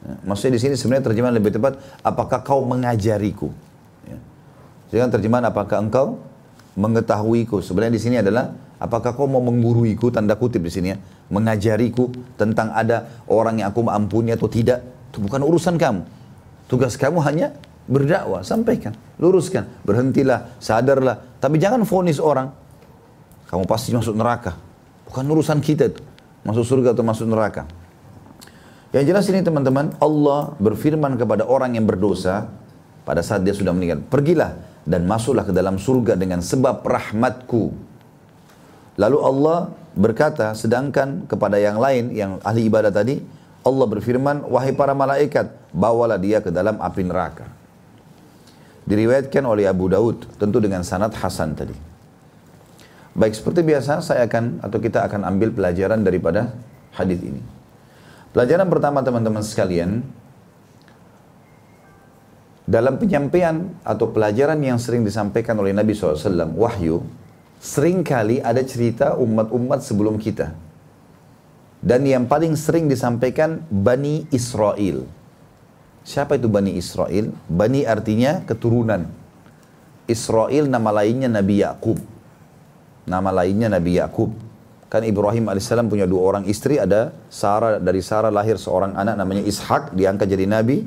Ya, maksudnya di sini sebenarnya terjemahan lebih tepat, apakah kau mengajariku? Ya. Jadi terjemahan apakah engkau mengetahuiku? Sebenarnya di sini adalah apakah kau mau mengguruiku? Tanda kutip di sini ya, mengajariku tentang ada orang yang aku ampuni atau tidak? Itu bukan urusan kamu. Tugas kamu hanya berdakwah, sampaikan, luruskan, berhentilah, sadarlah. Tapi jangan fonis orang. Kamu pasti masuk neraka. Bukan urusan kita itu. Masuk surga atau masuk neraka. Yang jelas ini teman-teman, Allah berfirman kepada orang yang berdosa pada saat dia sudah meninggal. Pergilah dan masuklah ke dalam surga dengan sebab rahmatku. Lalu Allah berkata, sedangkan kepada yang lain, yang ahli ibadah tadi, Allah berfirman, wahai para malaikat, bawalah dia ke dalam api neraka. Diriwayatkan oleh Abu Daud, tentu dengan sanad Hasan tadi. Baik, seperti biasa saya akan atau kita akan ambil pelajaran daripada hadis ini. Pelajaran pertama teman-teman sekalian, dalam penyampaian atau pelajaran yang sering disampaikan oleh Nabi SAW, wahyu, sering kali ada cerita umat-umat sebelum kita. Dan yang paling sering disampaikan Bani Israel. Siapa itu Bani Israel? Bani artinya keturunan. Israel nama lainnya Nabi Yakub. Nama lainnya Nabi Yakub. Kan Ibrahim alaihissalam punya dua orang istri, ada Sarah dari Sarah lahir seorang anak namanya Ishak diangkat jadi nabi.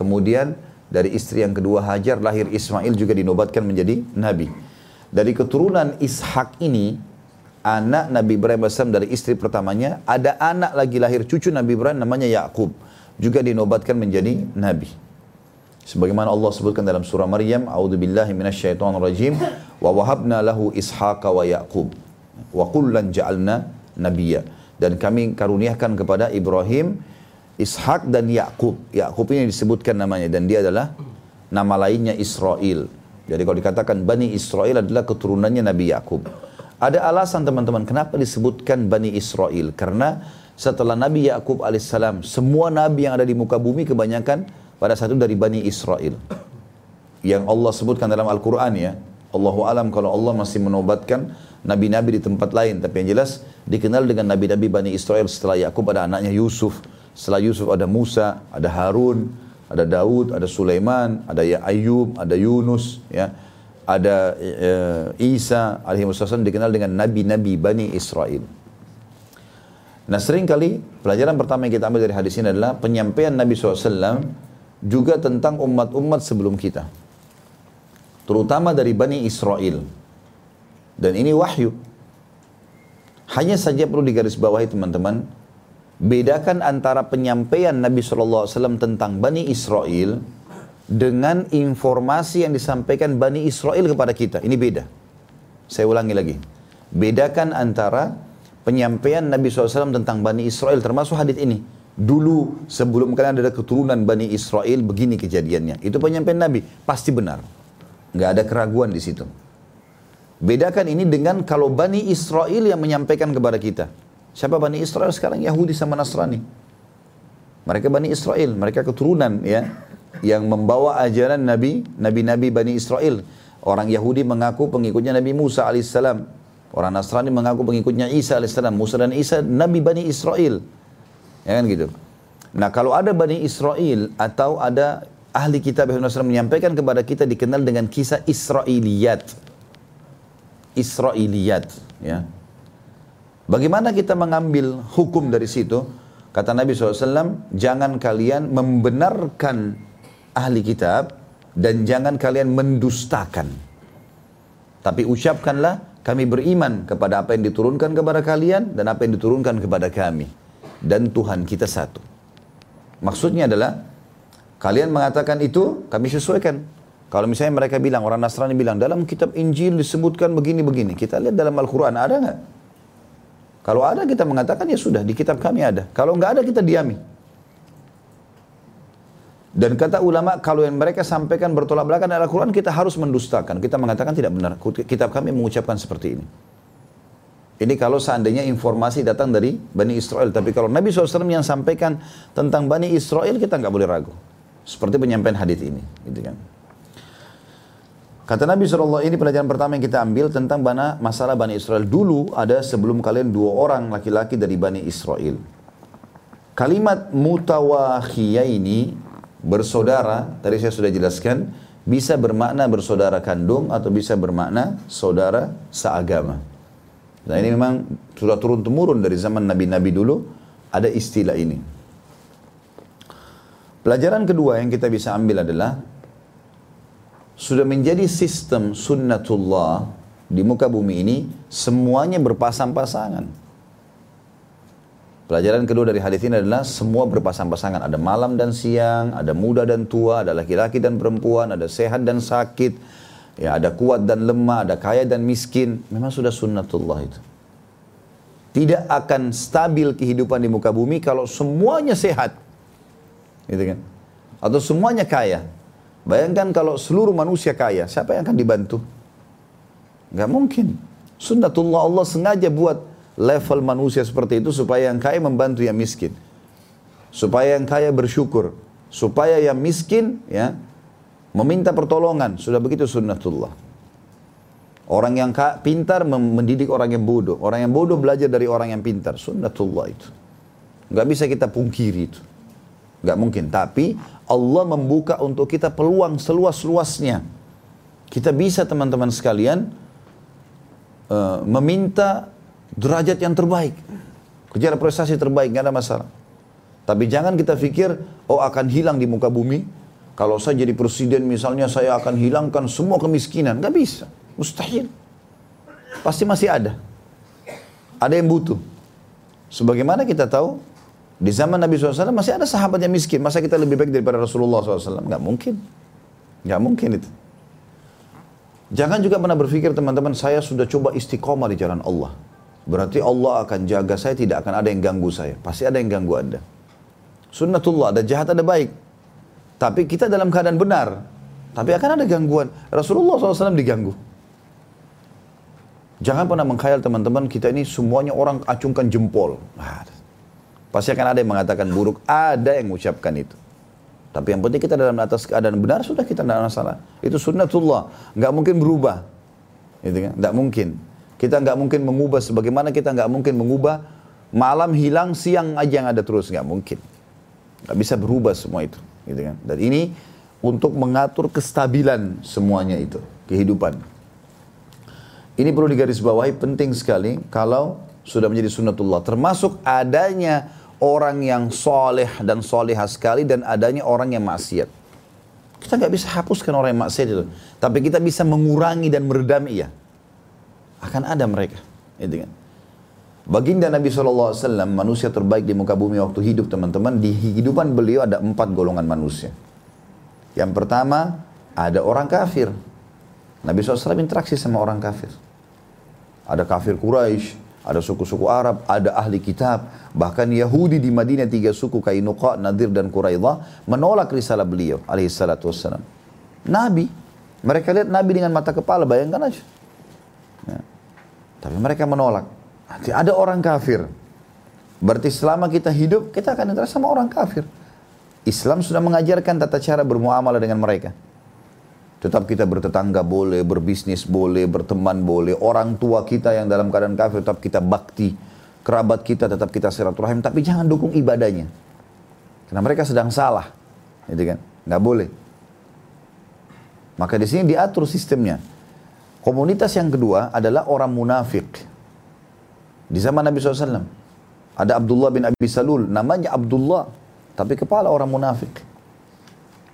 Kemudian dari istri yang kedua Hajar lahir Ismail juga dinobatkan menjadi nabi. Dari keturunan Ishak ini anak Nabi Ibrahim AS dari istri pertamanya ada anak lagi lahir cucu Nabi Ibrahim namanya Yakub juga dinobatkan menjadi nabi. Sebagaimana Allah sebutkan dalam surah Maryam, "A'udzubillahi minasyaitonirrajim wa wahabna lahu ishaqa wa yaqub wa kullan ja'alna nabiyya." Dan kami karuniakan kepada Ibrahim Ishak dan Yakub. Yakub ini disebutkan namanya dan dia adalah nama lainnya Israel. Jadi kalau dikatakan Bani Israel adalah keturunannya Nabi Yakub. Ada alasan teman-teman kenapa disebutkan Bani Israel? Karena setelah Nabi Yakub alaihissalam, semua nabi yang ada di muka bumi kebanyakan pada satu dari Bani Israel. Yang Allah sebutkan dalam Al-Quran ya. Allahu alam kalau Allah masih menobatkan nabi-nabi di tempat lain. Tapi yang jelas dikenal dengan nabi-nabi Bani Israel setelah Yakub ada anaknya Yusuf. Setelah Yusuf ada Musa, ada Harun, ada Daud, ada Sulaiman, ada ya Ayub, ada Yunus, ya, ada e, Isa alaihi dikenal dengan nabi-nabi Bani Israel. Nah sering kali pelajaran pertama yang kita ambil dari hadis ini adalah penyampaian Nabi SAW juga tentang umat-umat sebelum kita. Terutama dari Bani Israel. Dan ini wahyu. Hanya saja perlu digarisbawahi teman-teman, bedakan antara penyampaian Nabi SAW tentang Bani Israel dengan informasi yang disampaikan Bani Israel kepada kita. Ini beda. Saya ulangi lagi. Bedakan antara penyampaian Nabi SAW tentang Bani Israel termasuk hadis ini. Dulu sebelum kalian ada keturunan Bani Israel begini kejadiannya. Itu penyampaian Nabi pasti benar. Nggak ada keraguan di situ. Bedakan ini dengan kalau Bani Israel yang menyampaikan kepada kita. Siapa Bani Israel sekarang Yahudi sama Nasrani. Mereka Bani Israel, mereka keturunan ya yang membawa ajaran Nabi, Nabi-Nabi Bani Israel. Orang Yahudi mengaku pengikutnya Nabi Musa alaihissalam. Orang Nasrani mengaku pengikutnya Isa alaihissalam. Musa dan Isa Nabi Bani Israel. Ya kan gitu. Nah kalau ada Bani Israel atau ada ahli kitab yang menyampaikan kepada kita dikenal dengan kisah Israiliyat. Israiliyat. Ya. Bagaimana kita mengambil hukum dari situ? Kata Nabi SAW, jangan kalian membenarkan ahli kitab dan jangan kalian mendustakan. Tapi ucapkanlah kami beriman kepada apa yang diturunkan kepada kalian dan apa yang diturunkan kepada kami. Dan Tuhan kita satu. Maksudnya adalah, kalian mengatakan itu, kami sesuaikan. Kalau misalnya mereka bilang, orang Nasrani bilang, dalam kitab Injil disebutkan begini-begini. Kita lihat dalam Al-Quran, ada nggak? Kalau ada kita mengatakan ya sudah, di kitab kami ada. Kalau nggak ada kita diami. Dan kata ulama, kalau yang mereka sampaikan bertolak belakang dari Al-Quran, kita harus mendustakan. Kita mengatakan tidak benar. Kitab kami mengucapkan seperti ini. Ini kalau seandainya informasi datang dari Bani Israel. Tapi kalau Nabi SAW yang sampaikan tentang Bani Israel, kita nggak boleh ragu. Seperti penyampaian hadis ini. Gitu kan. Kata Nabi SAW, ini pelajaran pertama yang kita ambil tentang bana, masalah Bani Israel. Dulu ada sebelum kalian dua orang laki-laki dari Bani Israel. Kalimat mutawakhiyah ini bersaudara, tadi saya sudah jelaskan, bisa bermakna bersaudara kandung atau bisa bermakna saudara seagama. Nah ini memang sudah turun-temurun dari zaman Nabi-Nabi dulu, ada istilah ini. Pelajaran kedua yang kita bisa ambil adalah sudah menjadi sistem sunnatullah di muka bumi ini semuanya berpasang-pasangan. Pelajaran kedua dari hadis ini adalah semua berpasang-pasangan. Ada malam dan siang, ada muda dan tua, ada laki-laki dan perempuan, ada sehat dan sakit, ya ada kuat dan lemah, ada kaya dan miskin. Memang sudah sunnatullah itu. Tidak akan stabil kehidupan di muka bumi kalau semuanya sehat. Gitu kan? Atau semuanya kaya. Bayangkan kalau seluruh manusia kaya, siapa yang akan dibantu? Gak mungkin. Sunnatullah Allah sengaja buat level manusia seperti itu supaya yang kaya membantu yang miskin. Supaya yang kaya bersyukur. Supaya yang miskin ya meminta pertolongan. Sudah begitu sunnatullah. Orang yang pintar mendidik orang yang bodoh. Orang yang bodoh belajar dari orang yang pintar. Sunnatullah itu. Gak bisa kita pungkiri itu. Gak mungkin. Tapi Allah membuka untuk kita peluang seluas-luasnya. Kita bisa teman-teman sekalian uh, meminta derajat yang terbaik. Kejar prestasi terbaik, nggak ada masalah. Tapi jangan kita pikir, oh akan hilang di muka bumi. Kalau saya jadi presiden misalnya saya akan hilangkan semua kemiskinan. Nggak bisa, mustahil. Pasti masih ada. Ada yang butuh. Sebagaimana kita tahu, di zaman Nabi SAW masih ada sahabat yang miskin. Masa kita lebih baik daripada Rasulullah SAW? Nggak mungkin. Nggak mungkin itu. Jangan juga pernah berpikir teman-teman, saya sudah coba istiqomah di jalan Allah. Berarti Allah akan jaga saya, tidak akan ada yang ganggu saya. Pasti ada yang ganggu Anda. Sunnatullah, ada jahat, ada baik. Tapi kita dalam keadaan benar. Tapi akan ada gangguan. Rasulullah SAW diganggu. Jangan pernah mengkhayal teman-teman, kita ini semuanya orang acungkan jempol. Nah, Pasti akan ada yang mengatakan buruk, ada yang mengucapkan itu. Tapi yang penting kita dalam atas keadaan benar sudah kita tidak masalah. Itu sunnatullah, nggak mungkin berubah, gitu kan? Mungkin. Kita nggak mungkin mengubah sebagaimana kita nggak mungkin mengubah malam hilang siang aja yang ada terus nggak mungkin. Nggak bisa berubah semua itu, gitu kan? Dan ini untuk mengatur kestabilan semuanya itu kehidupan. Ini perlu digarisbawahi penting sekali kalau sudah menjadi sunnatullah. Termasuk adanya orang yang soleh dan solehah sekali dan adanya orang yang maksiat. Kita nggak bisa hapuskan orang yang maksiat itu. Tapi kita bisa mengurangi dan meredam ia. Akan ada mereka. Itu kan. Baginda Nabi SAW, manusia terbaik di muka bumi waktu hidup teman-teman, di kehidupan beliau ada empat golongan manusia. Yang pertama, ada orang kafir. Nabi SAW interaksi sama orang kafir. Ada kafir Quraisy, ada suku-suku Arab, ada ahli kitab, bahkan Yahudi di Madinah tiga suku Kainuqa, Nadir dan Quraidah menolak risalah beliau alaihi salatu wassalam. Nabi, mereka lihat Nabi dengan mata kepala, bayangkan aja. Ya. Tapi mereka menolak. Nanti ada orang kafir. Berarti selama kita hidup, kita akan interaksi sama orang kafir. Islam sudah mengajarkan tata cara bermuamalah dengan mereka. Tetap kita bertetangga boleh, berbisnis boleh, berteman boleh. Orang tua kita yang dalam keadaan kafir tetap kita bakti. Kerabat kita tetap kita silaturahim. Tapi jangan dukung ibadahnya. Karena mereka sedang salah. Gitu kan? Nggak boleh. Maka di sini diatur sistemnya. Komunitas yang kedua adalah orang munafik. Di zaman Nabi SAW. Ada Abdullah bin Abi Salul. Namanya Abdullah. Tapi kepala orang munafik.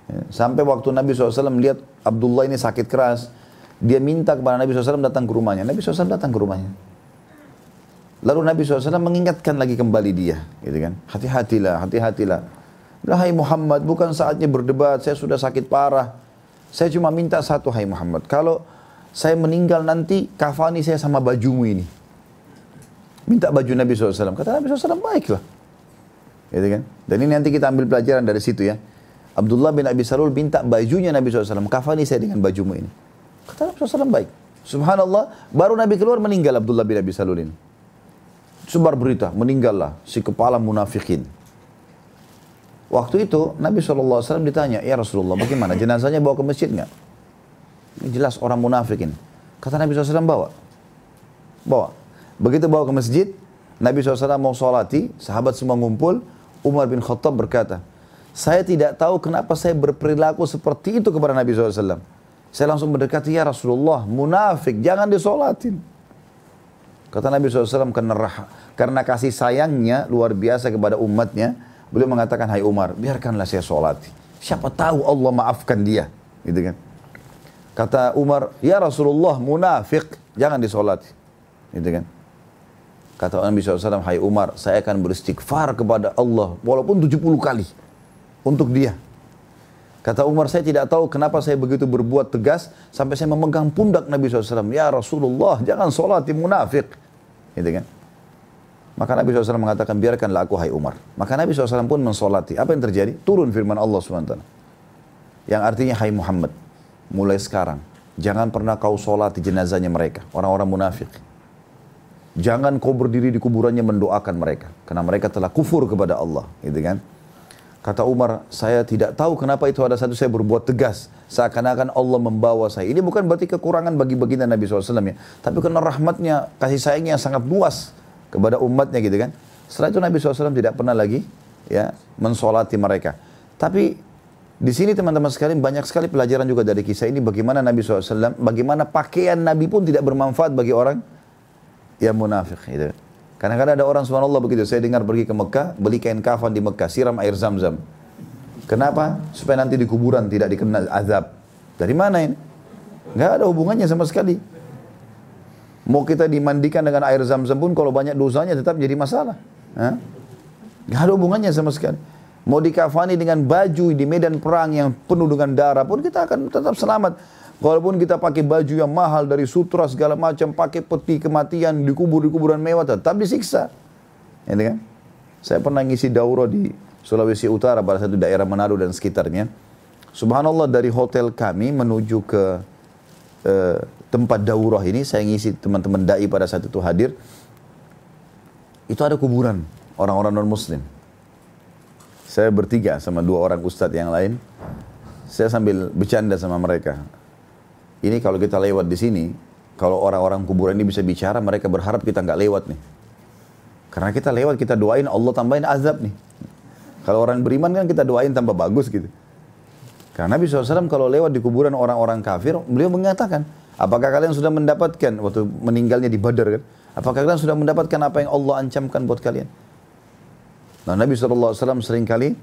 Ya, sampai waktu Nabi SAW melihat Abdullah ini sakit keras, dia minta kepada Nabi SAW datang ke rumahnya. Nabi SAW datang ke rumahnya. Lalu Nabi SAW mengingatkan lagi kembali dia, gitu kan? Hati-hatilah, hati-hatilah. Hai Muhammad, bukan saatnya berdebat, saya sudah sakit parah. Saya cuma minta satu, hai Muhammad. Kalau saya meninggal nanti, kafani saya sama bajumu ini. Minta baju Nabi SAW. Kata Nabi SAW, baiklah. Gitu kan? Dan ini nanti kita ambil pelajaran dari situ ya. Abdullah bin Abi Salul minta bajunya Nabi SAW. Kafani saya dengan bajumu ini. Kata Nabi SAW baik. Subhanallah, baru Nabi keluar meninggal Abdullah bin Abi Salul ini. Sebar berita, meninggallah si kepala munafikin. Waktu itu Nabi SAW ditanya, ya Rasulullah bagaimana jenazahnya bawa ke masjid nggak? Jelas orang munafik ini. Kata Nabi SAW bawa. Bawa. Begitu bawa ke masjid, Nabi SAW mau sholati, sahabat semua ngumpul, Umar bin Khattab berkata, saya tidak tahu kenapa saya berperilaku seperti itu kepada Nabi SAW. Saya langsung mendekati, ya Rasulullah, munafik, jangan disolatin. Kata Nabi SAW, karena, karena kasih sayangnya luar biasa kepada umatnya, beliau mengatakan, hai Umar, biarkanlah saya solati. Siapa tahu Allah maafkan dia. Gitu kan. Kata Umar, ya Rasulullah, munafik, jangan disolati. Gitu kan. Kata Nabi SAW, hai Umar, saya akan beristighfar kepada Allah, walaupun 70 kali. Untuk dia. Kata Umar, saya tidak tahu kenapa saya begitu berbuat tegas sampai saya memegang pundak Nabi SAW. Ya Rasulullah, jangan di munafik. Gitu kan? Maka Nabi SAW mengatakan, biarkanlah aku hai Umar. Maka Nabi SAW pun mensolati. Apa yang terjadi? Turun firman Allah SWT. Yang artinya, hai Muhammad, mulai sekarang, jangan pernah kau solati jenazahnya mereka. Orang-orang munafik. Jangan kau berdiri di kuburannya mendoakan mereka. Karena mereka telah kufur kepada Allah. Gitu kan? Kata Umar, saya tidak tahu kenapa itu ada satu saya berbuat tegas. Seakan-akan Allah membawa saya. Ini bukan berarti kekurangan bagi baginda Nabi SAW ya. Tapi karena rahmatnya, kasih sayangnya yang sangat luas kepada umatnya gitu kan. Setelah itu Nabi SAW tidak pernah lagi ya mensolati mereka. Tapi di sini teman-teman sekalian banyak sekali pelajaran juga dari kisah ini bagaimana Nabi SAW, bagaimana pakaian Nabi pun tidak bermanfaat bagi orang yang munafik. Gitu. Kadang-kadang ada orang subhanallah begitu. Saya dengar pergi ke Mekah, beli kain kafan di Mekah, siram air zam-zam. Kenapa? Supaya nanti di kuburan tidak dikenal azab. Dari mana ini? Gak ada hubungannya sama sekali. Mau kita dimandikan dengan air zam-zam pun kalau banyak dosanya tetap jadi masalah. Hah? Ada hubungannya sama sekali. Mau dikafani dengan baju di medan perang yang penuh dengan darah pun kita akan tetap selamat. Walaupun kita pakai baju yang mahal dari sutra segala macam, pakai peti kematian, dikubur di kuburan mewah, tetap disiksa. Ini kan? Saya pernah ngisi daurah di Sulawesi Utara pada satu daerah Manado dan sekitarnya. Subhanallah dari hotel kami menuju ke uh, tempat daurah ini, saya ngisi teman-teman dai pada saat itu hadir. Itu ada kuburan orang-orang non-muslim. Saya bertiga sama dua orang ustadz yang lain. Saya sambil bercanda sama mereka ini kalau kita lewat di sini, kalau orang-orang kuburan ini bisa bicara, mereka berharap kita nggak lewat nih. Karena kita lewat, kita doain Allah tambahin azab nih. Kalau orang beriman kan kita doain tambah bagus gitu. Karena Nabi SAW kalau lewat di kuburan orang-orang kafir, beliau mengatakan, apakah kalian sudah mendapatkan, waktu meninggalnya di Badar kan, apakah kalian sudah mendapatkan apa yang Allah ancamkan buat kalian? Nah Nabi SAW sering kali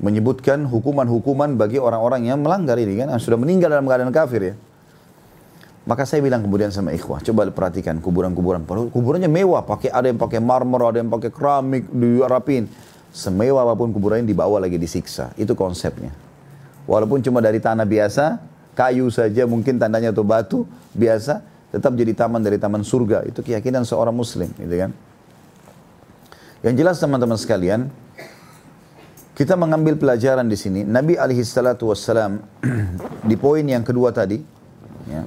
menyebutkan hukuman-hukuman bagi orang-orang yang melanggar ini kan, yang sudah meninggal dalam keadaan kafir ya. Maka saya bilang kemudian sama ikhwah, coba perhatikan kuburan-kuburan. Kuburannya mewah, pakai ada yang pakai marmer, ada yang pakai keramik, dirapin. Semewah apa pun kuburan dibawa lagi disiksa. Itu konsepnya. Walaupun cuma dari tanah biasa, kayu saja mungkin tandanya atau batu biasa, tetap jadi taman dari taman surga. Itu keyakinan seorang muslim, gitu kan. Yang jelas teman-teman sekalian, kita mengambil pelajaran di sini. Nabi alaihi salatu wassalam di poin yang kedua tadi, ya,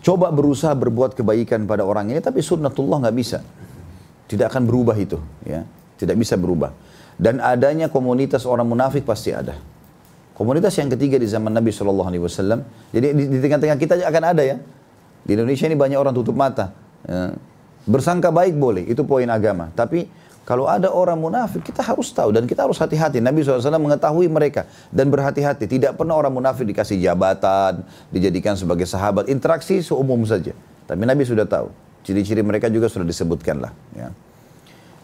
Coba berusaha berbuat kebaikan pada orang ini, tapi sunnatullah nggak bisa. Tidak akan berubah itu, ya. Tidak bisa berubah. Dan adanya komunitas orang munafik pasti ada. Komunitas yang ketiga di zaman Nabi Shallallahu Alaihi Wasallam. Jadi di, tengah-tengah kita akan ada ya. Di Indonesia ini banyak orang tutup mata. Ya. Bersangka baik boleh, itu poin agama. Tapi kalau ada orang munafik, kita harus tahu dan kita harus hati-hati. Nabi SAW mengetahui mereka dan berhati-hati. Tidak pernah orang munafik dikasih jabatan, dijadikan sebagai sahabat. Interaksi seumum saja. Tapi Nabi sudah tahu. Ciri-ciri mereka juga sudah disebutkan lah. Ya.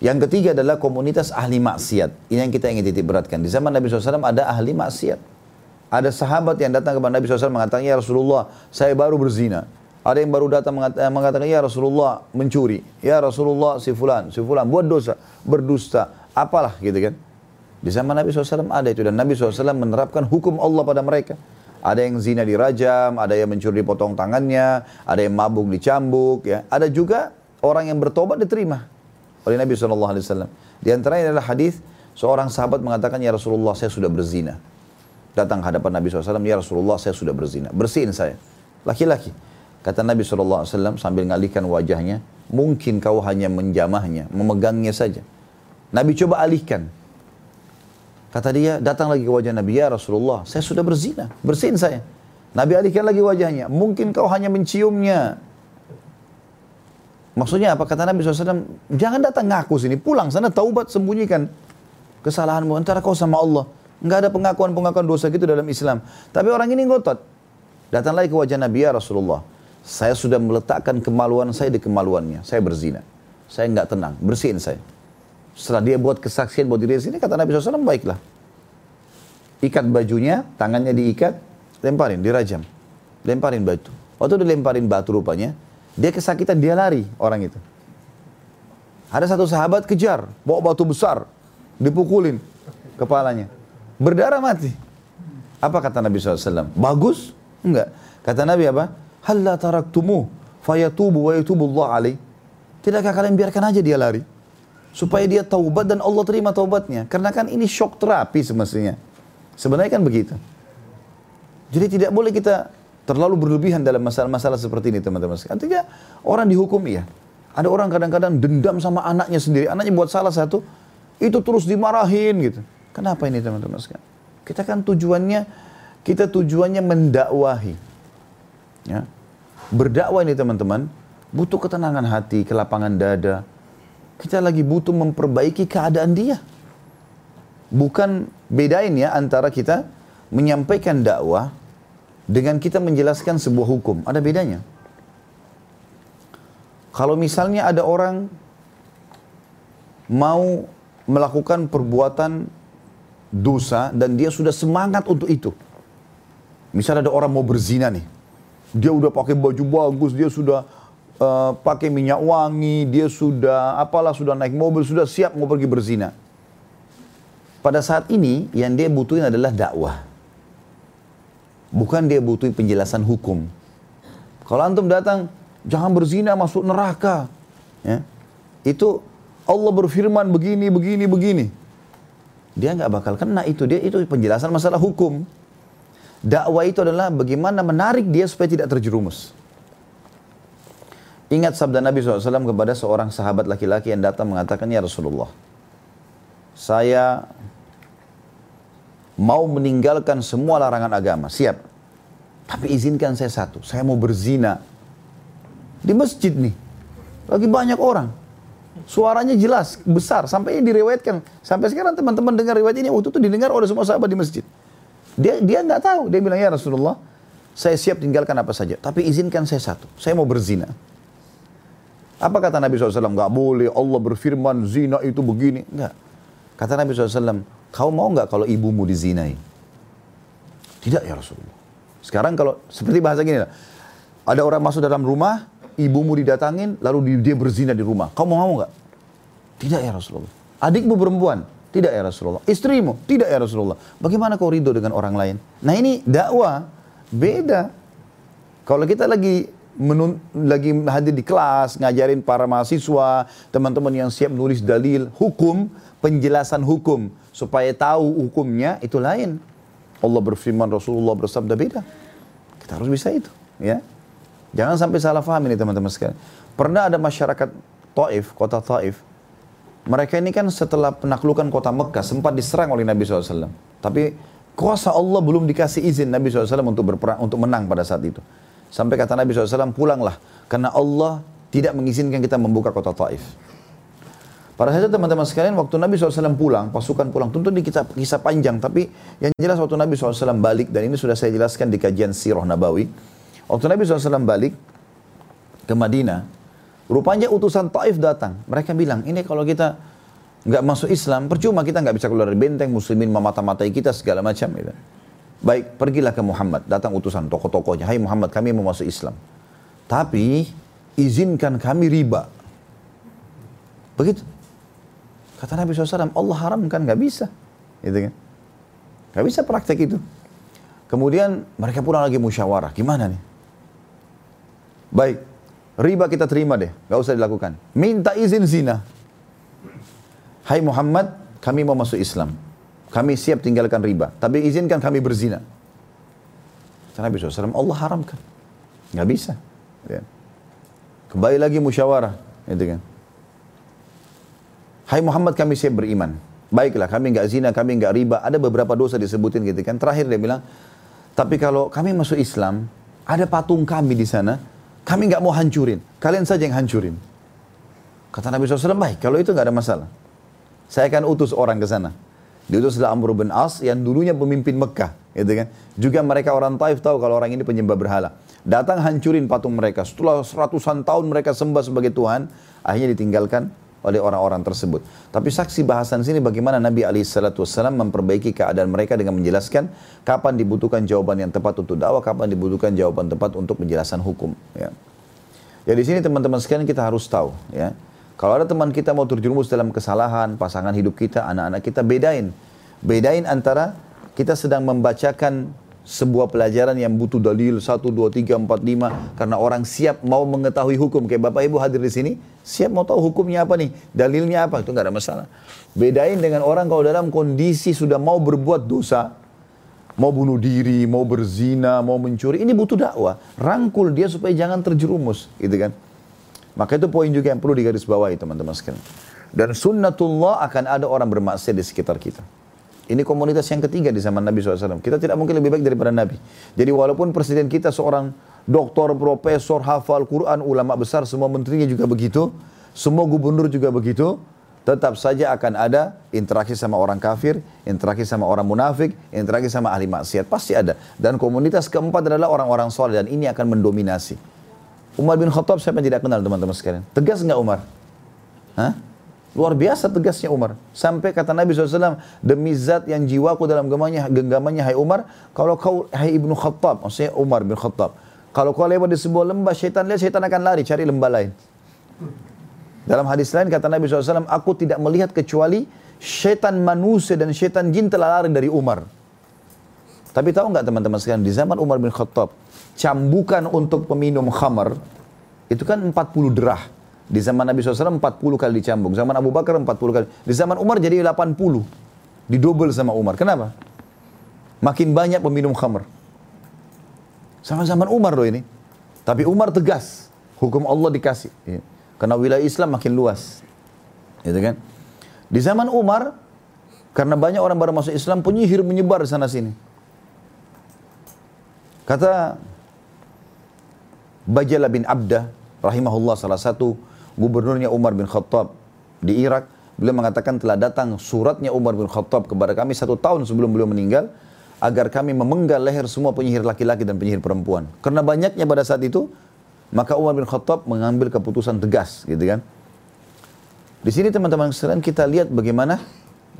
Yang ketiga adalah komunitas ahli maksiat. Ini yang kita ingin titik beratkan. Di zaman Nabi SAW ada ahli maksiat. Ada sahabat yang datang kepada Nabi SAW mengatakan, Ya Rasulullah, saya baru berzina. Ada yang baru datang eh, mengatakan, ya Rasulullah mencuri. Ya Rasulullah si fulan, si fulan buat dosa, berdusta, apalah gitu kan. Di zaman Nabi SAW ada itu. Dan Nabi SAW menerapkan hukum Allah pada mereka. Ada yang zina dirajam, ada yang mencuri potong tangannya, ada yang mabuk dicambuk. ya. Ada juga orang yang bertobat diterima oleh Nabi SAW. Di antaranya adalah hadis seorang sahabat mengatakan, Ya Rasulullah saya sudah berzina. Datang hadapan Nabi SAW, Ya Rasulullah saya sudah berzina. Bersihin saya. Laki-laki. Kata Nabi SAW sambil ngalihkan wajahnya, mungkin kau hanya menjamahnya, memegangnya saja. Nabi coba alihkan. Kata dia, datang lagi ke wajah Nabi, ya Rasulullah, saya sudah berzina, bersihin saya. Nabi alihkan lagi wajahnya. Mungkin kau hanya menciumnya. Maksudnya apa? Kata Nabi SAW, jangan datang ngaku sini, pulang sana taubat sembunyikan kesalahanmu antara kau sama Allah. Enggak ada pengakuan-pengakuan dosa gitu dalam Islam. Tapi orang ini ngotot. Datang lagi ke wajah Nabi ya Rasulullah. Saya sudah meletakkan kemaluan saya di kemaluannya. Saya berzina. Saya enggak tenang. Bersihin saya. Setelah dia buat kesaksian buat diri sini, kata Nabi SAW, baiklah. Ikat bajunya, tangannya diikat, lemparin, dirajam. Lemparin batu. Waktu dilemparin batu rupanya, dia kesakitan, dia lari orang itu. Ada satu sahabat kejar, bawa batu besar, dipukulin kepalanya. Berdarah mati. Apa kata Nabi SAW? Bagus? Enggak. Kata Nabi apa? Halla taraktumu fayatubu wa Allah alaih. Tidakkah kalian biarkan aja dia lari? Supaya dia taubat dan Allah terima taubatnya. Karena kan ini shock terapi semestinya. Sebenarnya kan begitu. Jadi tidak boleh kita terlalu berlebihan dalam masalah-masalah seperti ini teman-teman. Artinya orang dihukum iya. Ada orang kadang-kadang dendam sama anaknya sendiri. Anaknya buat salah satu, itu terus dimarahin gitu. Kenapa ini teman-teman sekalian? Kita kan tujuannya, kita tujuannya mendakwahi. Ya. Berdakwah ini teman-teman, butuh ketenangan hati, kelapangan dada. Kita lagi butuh memperbaiki keadaan dia. Bukan bedain ya antara kita menyampaikan dakwah dengan kita menjelaskan sebuah hukum. Ada bedanya. Kalau misalnya ada orang mau melakukan perbuatan dosa dan dia sudah semangat untuk itu. Misalnya ada orang mau berzina nih. Dia udah pakai baju bagus, dia sudah uh, pakai minyak wangi, dia sudah apalah sudah naik mobil, sudah siap mau pergi berzina. Pada saat ini yang dia butuhin adalah dakwah. Bukan dia butuh penjelasan hukum. Kalau antum datang, jangan berzina masuk neraka. Ya. Itu Allah berfirman begini, begini, begini. Dia nggak bakal kena itu. Dia itu penjelasan masalah hukum. Dakwah itu adalah bagaimana menarik dia supaya tidak terjerumus. Ingat sabda Nabi SAW kepada seorang sahabat laki-laki yang datang mengatakan, Ya Rasulullah, saya mau meninggalkan semua larangan agama, siap. Tapi izinkan saya satu, saya mau berzina. Di masjid nih, lagi banyak orang. Suaranya jelas, besar, sampai ini direwetkan. Sampai sekarang teman-teman dengar riwayat ini, waktu itu didengar oleh semua sahabat di masjid. Dia dia nggak tahu, dia bilang, ya Rasulullah, saya siap tinggalkan apa saja. Tapi izinkan saya satu, saya mau berzina. Apa kata Nabi SAW? Nggak boleh, Allah berfirman, zina itu begini. Nggak. Kata Nabi SAW, Kau mau nggak kalau ibumu dizinai? Tidak ya Rasulullah. Sekarang kalau seperti bahasa gini lah. Ada orang masuk dalam rumah, ibumu didatangin, lalu dia berzina di rumah. Kau mau nggak? Tidak ya Rasulullah. Adikmu perempuan? Tidak ya Rasulullah. Istrimu? Tidak ya Rasulullah. Bagaimana kau ridho dengan orang lain? Nah ini dakwah beda. Kalau kita lagi menun, lagi hadir di kelas, ngajarin para mahasiswa, teman-teman yang siap nulis dalil, hukum, penjelasan hukum supaya tahu hukumnya itu lain. Allah berfirman, Rasulullah bersabda beda. Kita harus bisa itu, ya. Jangan sampai salah faham ini teman-teman sekalian. Pernah ada masyarakat Taif, kota Taif. Mereka ini kan setelah penaklukan kota Mekah sempat diserang oleh Nabi SAW. Tapi kuasa Allah belum dikasih izin Nabi SAW untuk berperang, untuk menang pada saat itu. Sampai kata Nabi SAW, pulanglah. Karena Allah tidak mengizinkan kita membuka kota Taif. Pada saat itu teman-teman sekalian, waktu Nabi SAW pulang, pasukan pulang, tentu ini kisah, kisah panjang, tapi yang jelas waktu Nabi SAW balik, dan ini sudah saya jelaskan di kajian Sirah Nabawi, waktu Nabi SAW balik ke Madinah, rupanya utusan Taif datang. Mereka bilang, ini kalau kita nggak masuk Islam, percuma kita nggak bisa keluar dari benteng, muslimin memata-matai kita segala macam. Gitu. Baik, pergilah ke Muhammad, datang utusan tokoh-tokohnya, hai Muhammad kami mau masuk Islam. Tapi izinkan kami riba. Begitu. Kata Nabi SAW, Allah haramkan, nggak bisa. Gitu kan? Nggak bisa praktek itu. Kemudian mereka pulang lagi musyawarah. Gimana nih? Baik, riba kita terima deh, nggak usah dilakukan. Minta izin zina. Hai Muhammad, kami mau masuk Islam. Kami siap tinggalkan riba, tapi izinkan kami berzina. Kata Nabi SAW, Allah haramkan. Nggak bisa. Ya. Kembali lagi musyawarah. Gitu kan. Hai Muhammad kami siap beriman. Baiklah kami nggak zina, kami nggak riba. Ada beberapa dosa disebutin gitu kan. Terakhir dia bilang, Tapi kalau kami masuk Islam, ada patung kami di sana, kami nggak mau hancurin. Kalian saja yang hancurin. Kata Nabi SAW, baik, kalau itu nggak ada masalah. Saya akan utus orang ke sana. Diutuslah Amr bin As yang dulunya pemimpin Mekah, gitu kan. Juga mereka orang Taif tahu kalau orang ini penyembah berhala. Datang hancurin patung mereka. Setelah ratusan tahun mereka sembah sebagai Tuhan, akhirnya ditinggalkan oleh orang-orang tersebut. Tapi saksi bahasan sini bagaimana Nabi SAW memperbaiki keadaan mereka dengan menjelaskan kapan dibutuhkan jawaban yang tepat untuk dakwah, kapan dibutuhkan jawaban tepat untuk penjelasan hukum. Ya, ya di sini teman-teman sekalian kita harus tahu ya kalau ada teman kita mau terjerumus dalam kesalahan, pasangan hidup kita, anak-anak kita, bedain. Bedain antara kita sedang membacakan sebuah pelajaran yang butuh dalil. 1, 2, 3, 4, 5 karena orang siap mau mengetahui hukum. Kayak Bapak Ibu hadir di sini siap mau tahu hukumnya apa nih? Dalilnya apa? Itu nggak ada masalah. Bedain dengan orang kalau dalam kondisi sudah mau berbuat dosa mau bunuh diri mau berzina mau mencuri ini butuh dakwah. Rangkul dia supaya jangan terjerumus gitu kan? Maka itu poin juga yang perlu digarisbawahi teman-teman sekalian. Dan sunnatullah akan ada orang bermaksiat di sekitar kita. Ini komunitas yang ketiga di zaman Nabi SAW. Kita tidak mungkin lebih baik daripada Nabi. Jadi walaupun presiden kita seorang doktor, profesor, hafal Quran, ulama besar, semua menterinya juga begitu. Semua gubernur juga begitu. Tetap saja akan ada interaksi sama orang kafir, interaksi sama orang munafik, interaksi sama ahli maksiat. Pasti ada. Dan komunitas keempat adalah orang-orang soleh dan ini akan mendominasi. Umar bin Khattab siapa yang tidak kenal teman-teman sekalian? Tegas nggak Umar? Hah? Luar biasa tegasnya Umar. Sampai kata Nabi SAW, demi zat yang jiwaku dalam genggamannya, genggamannya hai Umar, kalau kau, hai Ibnu Khattab, maksudnya Umar bin Khattab, kalau kau lewat di sebuah lembah, syaitan lihat, syaitan akan lari, cari lembah lain. Dalam hadis lain kata Nabi SAW, aku tidak melihat kecuali syaitan manusia dan syaitan jin telah lari dari Umar. Tapi tahu nggak teman-teman sekalian, di zaman Umar bin Khattab, cambukan untuk peminum khamar itu kan 40 derah. Di zaman Nabi SAW 40 kali dicambuk. Zaman Abu Bakar 40 kali. Di zaman Umar jadi 80. Didobel sama Umar. Kenapa? Makin banyak peminum khamar. Sama zaman Umar loh ini. Tapi Umar tegas. Hukum Allah dikasih. Ya. Karena wilayah Islam makin luas. Gitu kan? Di zaman Umar, karena banyak orang baru masuk Islam, penyihir menyebar sana sini. Kata Bajala bin Abdah rahimahullah salah satu gubernurnya Umar bin Khattab di Irak beliau mengatakan telah datang suratnya Umar bin Khattab kepada kami satu tahun sebelum beliau meninggal agar kami memenggal leher semua penyihir laki-laki dan penyihir perempuan. Karena banyaknya pada saat itu maka Umar bin Khattab mengambil keputusan tegas gitu kan? Di sini teman-teman sekalian kita lihat bagaimana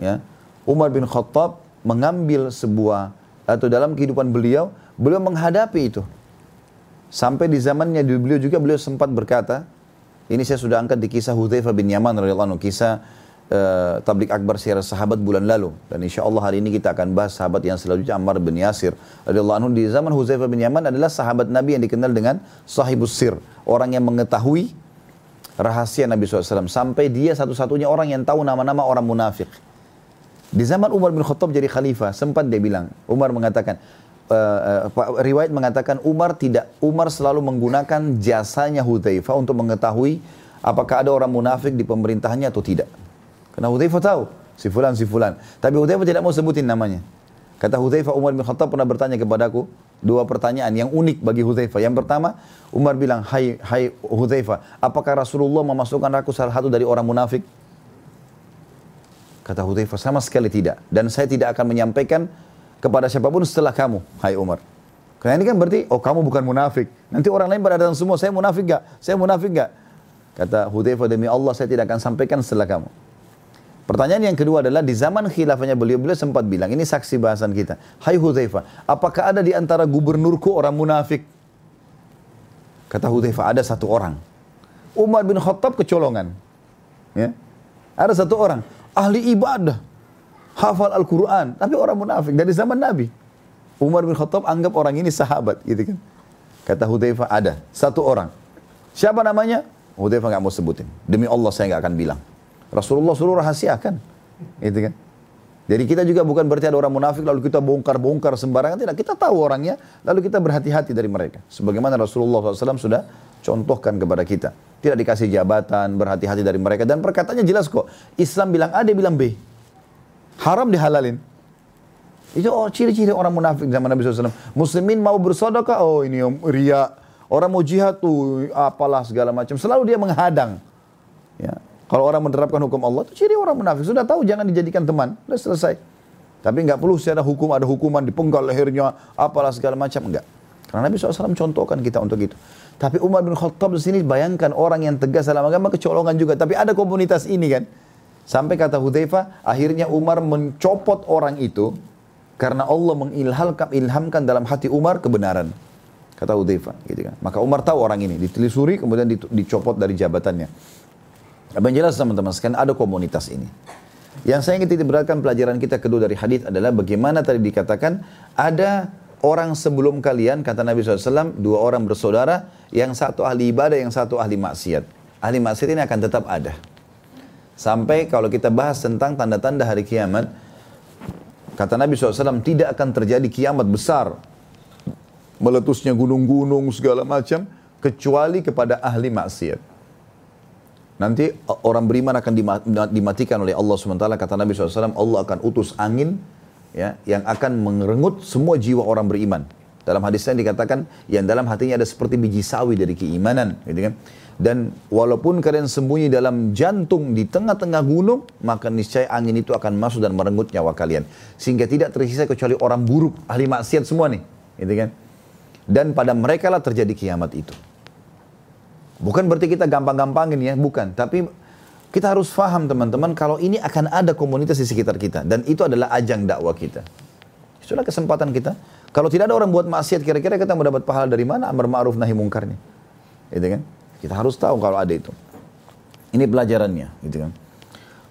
ya Umar bin Khattab mengambil sebuah atau dalam kehidupan beliau beliau menghadapi itu. Sampai di zamannya beliau juga beliau sempat berkata, ini saya sudah angkat di kisah Hudzaifah bin Yaman radhiyallahu anhu, kisah uh, tablik akbar siar sahabat bulan lalu. Dan insya Allah hari ini kita akan bahas sahabat yang selanjutnya Ammar bin Yasir radhiyallahu anhu di zaman Hudzaifah bin Yaman adalah sahabat Nabi yang dikenal dengan sahibus sir, orang yang mengetahui rahasia Nabi SAW. Sampai dia satu-satunya orang yang tahu nama-nama orang munafik. Di zaman Umar bin Khattab jadi khalifah, sempat dia bilang, Umar mengatakan, uh, uh, riwayat mengatakan Umar tidak Umar selalu menggunakan jasanya Hudzaifah untuk mengetahui apakah ada orang munafik di pemerintahannya atau tidak. Karena Hudzaifah tahu si fulan si fulan. Tapi Hudzaifah tidak mau sebutin namanya. Kata Hudzaifah Umar bin Khattab pernah bertanya kepadaku dua pertanyaan yang unik bagi Hudzaifah. Yang pertama, Umar bilang, "Hai hai Hudzaifah, apakah Rasulullah memasukkan aku salah satu dari orang munafik?" Kata Hudzaifah, "Sama sekali tidak. Dan saya tidak akan menyampaikan kepada siapa pun setelah kamu, hai Umar. Karena ini kan berarti, oh kamu bukan munafik. Nanti orang lain pada datang semua, saya munafik gak? Saya munafik gak? Kata Hudzaifah demi Allah saya tidak akan sampaikan setelah kamu. Pertanyaan yang kedua adalah di zaman khilafahnya beliau, beliau sempat bilang, ini saksi bahasan kita. Hai Hudzaifah, apakah ada di antara gubernurku orang munafik? Kata Hudzaifah, ada satu orang. Umar bin Khattab kecolongan. Ya. Ada satu orang, ahli ibadah, hafal Al-Quran, tapi orang munafik dari zaman Nabi. Umar bin Khattab anggap orang ini sahabat, gitu kan. Kata Hudzaifah ada satu orang. Siapa namanya? Hudzaifah nggak mau sebutin. Demi Allah saya nggak akan bilang. Rasulullah suruh rahasiakan, gitu kan. Jadi kita juga bukan berarti ada orang munafik lalu kita bongkar-bongkar sembarangan tidak. Kita tahu orangnya lalu kita berhati-hati dari mereka. Sebagaimana Rasulullah SAW sudah contohkan kepada kita. Tidak dikasih jabatan, berhati-hati dari mereka. Dan perkataannya jelas kok. Islam bilang A, dia bilang B. Haram dihalalin. Itu oh, ciri-ciri orang munafik zaman Nabi SAW. Muslimin mau bersodokah, oh ini om, ria. Orang mau jihad tuh, apalah segala macam. Selalu dia menghadang. Ya. Kalau orang menerapkan hukum Allah, itu ciri orang munafik. Sudah tahu jangan dijadikan teman, sudah selesai. Tapi nggak perlu secara hukum ada hukuman dipenggal lehernya, apalah segala macam enggak. Karena Nabi SAW contohkan kita untuk itu. Tapi Umar bin Khattab di sini bayangkan orang yang tegas dalam agama kecolongan juga. Tapi ada komunitas ini kan. Sampai kata Hudzaifah, akhirnya Umar mencopot orang itu karena Allah mengilhamkan ilhamkan dalam hati Umar kebenaran. Kata Hudzaifah, gitu kan. Maka Umar tahu orang ini, ditelusuri kemudian dicopot dari jabatannya. Apa yang jelas teman-teman sekalian ada komunitas ini. Yang saya ingin titik beratkan pelajaran kita kedua dari hadis adalah bagaimana tadi dikatakan ada orang sebelum kalian kata Nabi SAW dua orang bersaudara yang satu ahli ibadah yang satu ahli maksiat. Ahli maksiat ini akan tetap ada. Sampai kalau kita bahas tentang tanda-tanda hari kiamat, Kata Nabi SAW, tidak akan terjadi kiamat besar. Meletusnya gunung-gunung segala macam, kecuali kepada ahli maksiat. Nanti orang beriman akan dimatikan oleh Allah SWT. Kata Nabi SAW, Allah akan utus angin ya, yang akan mengerengut semua jiwa orang beriman. Dalam hadisnya dikatakan, yang dalam hatinya ada seperti biji sawi dari keimanan. Gitu kan? Dan walaupun kalian sembunyi dalam jantung di tengah-tengah gunung, maka niscaya angin itu akan masuk dan merenggut nyawa kalian. Sehingga tidak tersisa kecuali orang buruk, ahli maksiat semua nih. Gitu kan? Dan pada mereka lah terjadi kiamat itu. Bukan berarti kita gampang-gampangin ya, bukan. Tapi kita harus faham teman-teman kalau ini akan ada komunitas di sekitar kita. Dan itu adalah ajang dakwah kita. Itulah kesempatan kita. Kalau tidak ada orang buat maksiat, kira-kira kita mau dapat pahala dari mana? Amar ma'ruf nahi mungkarnya. Gitu kan? Kita harus tahu kalau ada itu. Ini pelajarannya, gitu kan.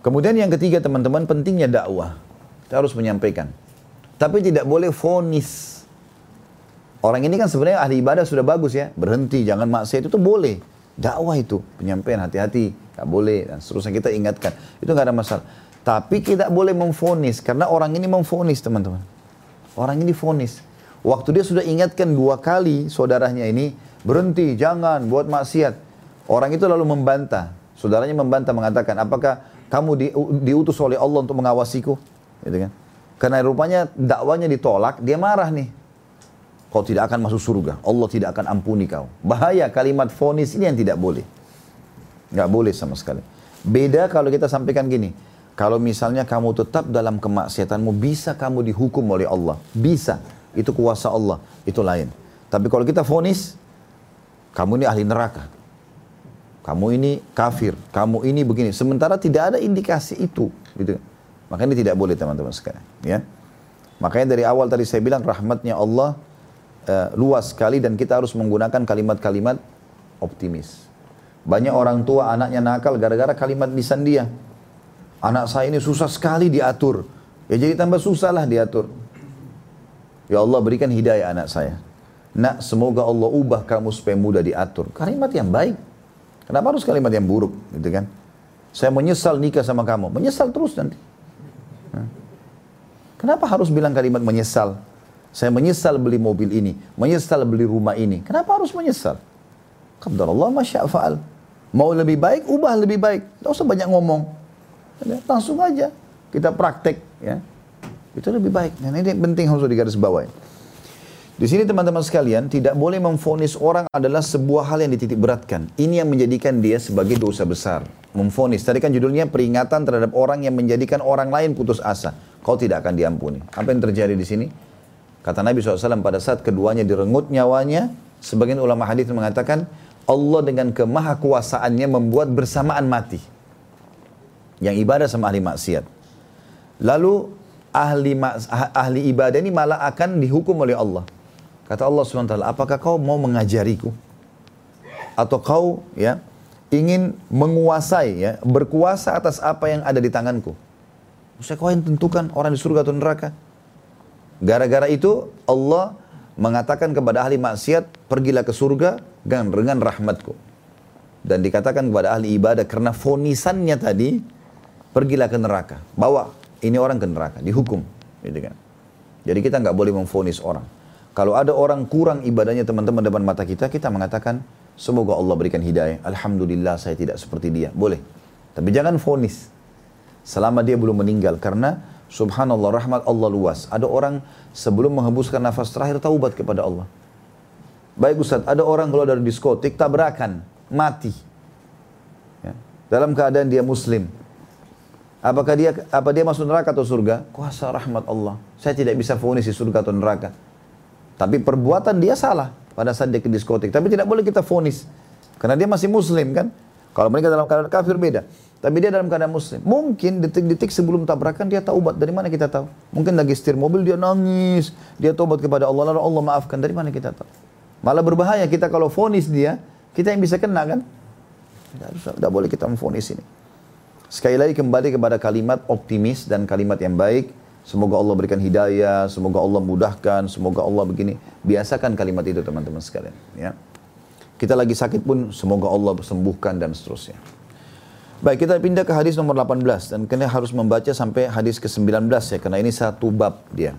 Kemudian yang ketiga teman-teman pentingnya dakwah. Kita harus menyampaikan. Tapi tidak boleh fonis. Orang ini kan sebenarnya ahli ibadah sudah bagus ya. Berhenti, jangan maksiat itu boleh. Dakwah itu, penyampaian hati-hati, nggak boleh dan seterusnya kita ingatkan. Itu nggak ada masalah. Tapi tidak boleh memfonis karena orang ini memfonis teman-teman. Orang ini fonis. Waktu dia sudah ingatkan dua kali saudaranya ini, Berhenti, jangan buat maksiat. Orang itu lalu membantah. Saudaranya membantah mengatakan, apakah kamu di, diutus oleh Allah untuk mengawasiku? Gitu kan? Karena rupanya dakwanya ditolak, dia marah nih. Kau tidak akan masuk surga. Allah tidak akan ampuni kau. Bahaya kalimat fonis ini yang tidak boleh. Nggak boleh sama sekali. Beda kalau kita sampaikan gini. Kalau misalnya kamu tetap dalam kemaksiatanmu, bisa kamu dihukum oleh Allah. Bisa. Itu kuasa Allah. Itu lain. Tapi kalau kita fonis, kamu ini ahli neraka. Kamu ini kafir, kamu ini begini. Sementara tidak ada indikasi itu, gitu. Makanya tidak boleh teman-teman sekalian, ya. Makanya dari awal tadi saya bilang rahmatnya Allah uh, luas sekali dan kita harus menggunakan kalimat-kalimat optimis. Banyak orang tua anaknya nakal gara-gara kalimat lisan dia. Anak saya ini susah sekali diatur. Ya jadi tambah susah lah diatur. Ya Allah berikan hidayah anak saya. Nak, semoga Allah ubah kamu supaya mudah diatur. Kalimat yang baik. Kenapa harus kalimat yang buruk? Gitu kan? Saya menyesal nikah sama kamu. Menyesal terus nanti. Kenapa harus bilang kalimat menyesal? Saya menyesal beli mobil ini. Menyesal beli rumah ini. Kenapa harus menyesal? Qadar Allah masya'fa'al. Mau lebih baik, ubah lebih baik. Tidak usah banyak ngomong. Langsung aja. Kita praktek. ya Itu lebih baik. Dan ini penting harus digaris bawahi. Di sini teman-teman sekalian, tidak boleh memfonis orang adalah sebuah hal yang dititik beratkan. Ini yang menjadikan dia sebagai dosa besar. Memfonis. Tadi kan judulnya peringatan terhadap orang yang menjadikan orang lain putus asa. Kau tidak akan diampuni. Apa yang terjadi di sini? Kata Nabi SAW pada saat keduanya direngut nyawanya, sebagian ulama hadis mengatakan, Allah dengan kemahakuasaannya membuat bersamaan mati. Yang ibadah sama ahli maksiat. Lalu ahli, ahli ibadah ini malah akan dihukum oleh Allah. Kata Allah SWT, apakah kau mau mengajariku? Atau kau ya ingin menguasai ya, berkuasa atas apa yang ada di tanganku? Maksudnya kau yang tentukan orang di surga atau neraka? Gara-gara itu Allah mengatakan kepada ahli maksiat, pergilah ke surga dengan, dengan rahmatku. Dan dikatakan kepada ahli ibadah, karena fonisannya tadi, pergilah ke neraka. Bawa ini orang ke neraka, dihukum. Gitu kan. Jadi kita nggak boleh memfonis orang. Kalau ada orang kurang ibadahnya teman-teman depan mata kita, kita mengatakan, semoga Allah berikan hidayah. Alhamdulillah saya tidak seperti dia. Boleh. Tapi jangan fonis. Selama dia belum meninggal. Karena Subhanallah, rahmat Allah luas. Ada orang sebelum menghembuskan nafas terakhir taubat kepada Allah. Baik Ustaz, ada orang keluar dari diskotik, tabrakan, mati. Ya. Dalam keadaan dia muslim. Apakah dia apa dia masuk neraka atau surga? Kuasa rahmat Allah. Saya tidak bisa fonis di surga atau neraka. Tapi perbuatan dia salah pada saat dia ke diskotik. Tapi tidak boleh kita fonis. Karena dia masih muslim kan. Kalau mereka dalam keadaan kafir beda. Tapi dia dalam keadaan muslim. Mungkin detik-detik sebelum tabrakan dia taubat. Dari mana kita tahu? Mungkin lagi setir mobil dia nangis. Dia taubat kepada Allah. Lalu Allah maafkan. Dari mana kita tahu? Malah berbahaya kita kalau fonis dia. Kita yang bisa kena kan? Tidak, boleh kita memfonis ini. Sekali lagi kembali kepada kalimat optimis dan kalimat yang baik. Semoga Allah berikan hidayah, semoga Allah mudahkan, semoga Allah begini. Biasakan kalimat itu teman-teman sekalian. Ya. Kita lagi sakit pun semoga Allah sembuhkan dan seterusnya. Baik, kita pindah ke hadis nomor 18 dan kena harus membaca sampai hadis ke-19 ya karena ini satu bab dia.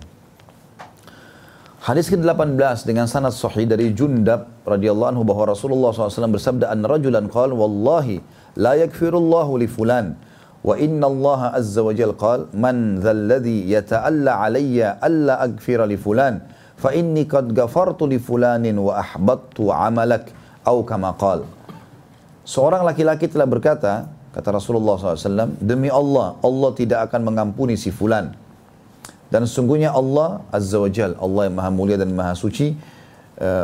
Hadis ke-18 dengan sanad sahih dari Jundab radhiyallahu anhu bahwa Rasulullah SAW bersabda an rajulan qala wallahi la yakfirullahu li fulan wa inna Allah azza wa jalla qala man dhal ladhi yata'alla alayya alla aghfira li fulan fa inni qad ghafartu li fulanin qal. Seorang laki-laki telah berkata, kata Rasulullah SAW, demi Allah, Allah tidak akan mengampuni si fulan. Dan sesungguhnya Allah Azza wa Jal, Allah yang maha mulia dan maha suci,